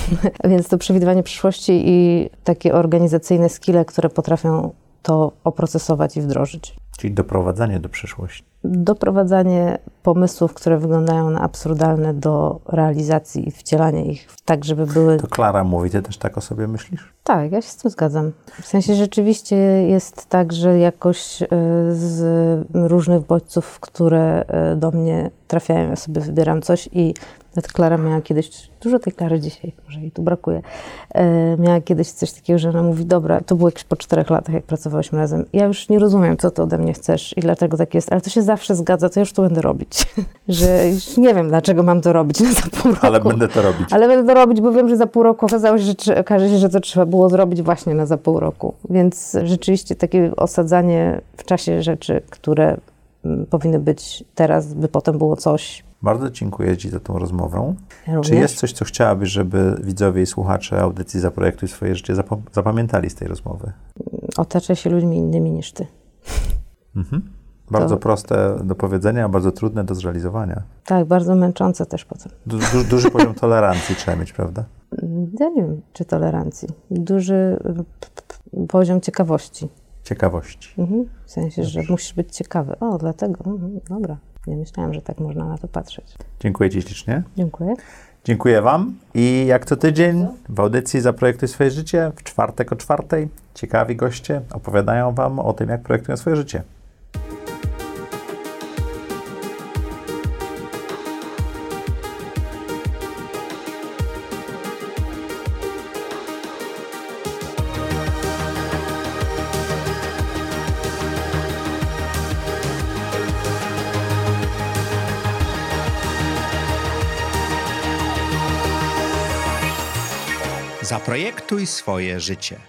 Więc to przewidywanie przyszłości i takie organizacyjne skille, które potrafią to oprocesować i wdrożyć. Czyli doprowadzanie do przyszłości. Doprowadzanie pomysłów, które wyglądają na absurdalne do realizacji i wcielanie ich tak, żeby były... To Klara mówi, ty też tak o sobie myślisz? Tak, ja się z tym zgadzam. W sensie rzeczywiście jest tak, że jakoś e, z różnych bodźców, które e, do mnie trafiają, ja sobie wybieram coś i nawet Klara miała kiedyś, dużo tej Klary dzisiaj, może jej tu brakuje, e, miała kiedyś coś takiego, że ona mówi, dobra, to było jakieś po czterech latach, jak pracowałyśmy razem, ja już nie rozumiem, co ty ode mnie chcesz i dlaczego tak jest, ale to się zawsze zgadza, to już to będę robić. że już nie wiem, dlaczego mam to robić za pół roku. Ale będę to robić. Ale będę to robić, bo wiem, że za pół roku okazało się, że, okaże się, że to trzeba było zrobić właśnie na za pół roku. Więc rzeczywiście takie osadzanie w czasie rzeczy, które mm, powinny być teraz, by potem było coś, Bardzo dziękuję Ci za tą rozmowę. Ja Czy jest coś, co chciałabyś, żeby widzowie i słuchacze audycji Zaprojektuj swoje życie zap- zapamiętali z tej rozmowy? Otaczaj się ludźmi innymi niż ty. Mhm. Bardzo To- proste do powiedzenia, a bardzo trudne do zrealizowania. Tak, bardzo męczące też potem. Du- du- duży poziom tolerancji trzeba mieć, prawda? Ja nie wiem, czy tolerancji. Duży poziom ciekawości. Ciekawości. Mhm. W sensie, że musisz być ciekawy. O, dlatego. Mhm. Dobra. Nie myślałam, że tak można na to patrzeć. Dziękuję Ci ślicznie. Dziękuję. Dziękuję Wam i jak co tydzień w audycji Zaprojektuj swoje życie w czwartek o czwartej ciekawi goście opowiadają Wam o tym, jak projektują swoje życie. Zaprojektuj swoje życie.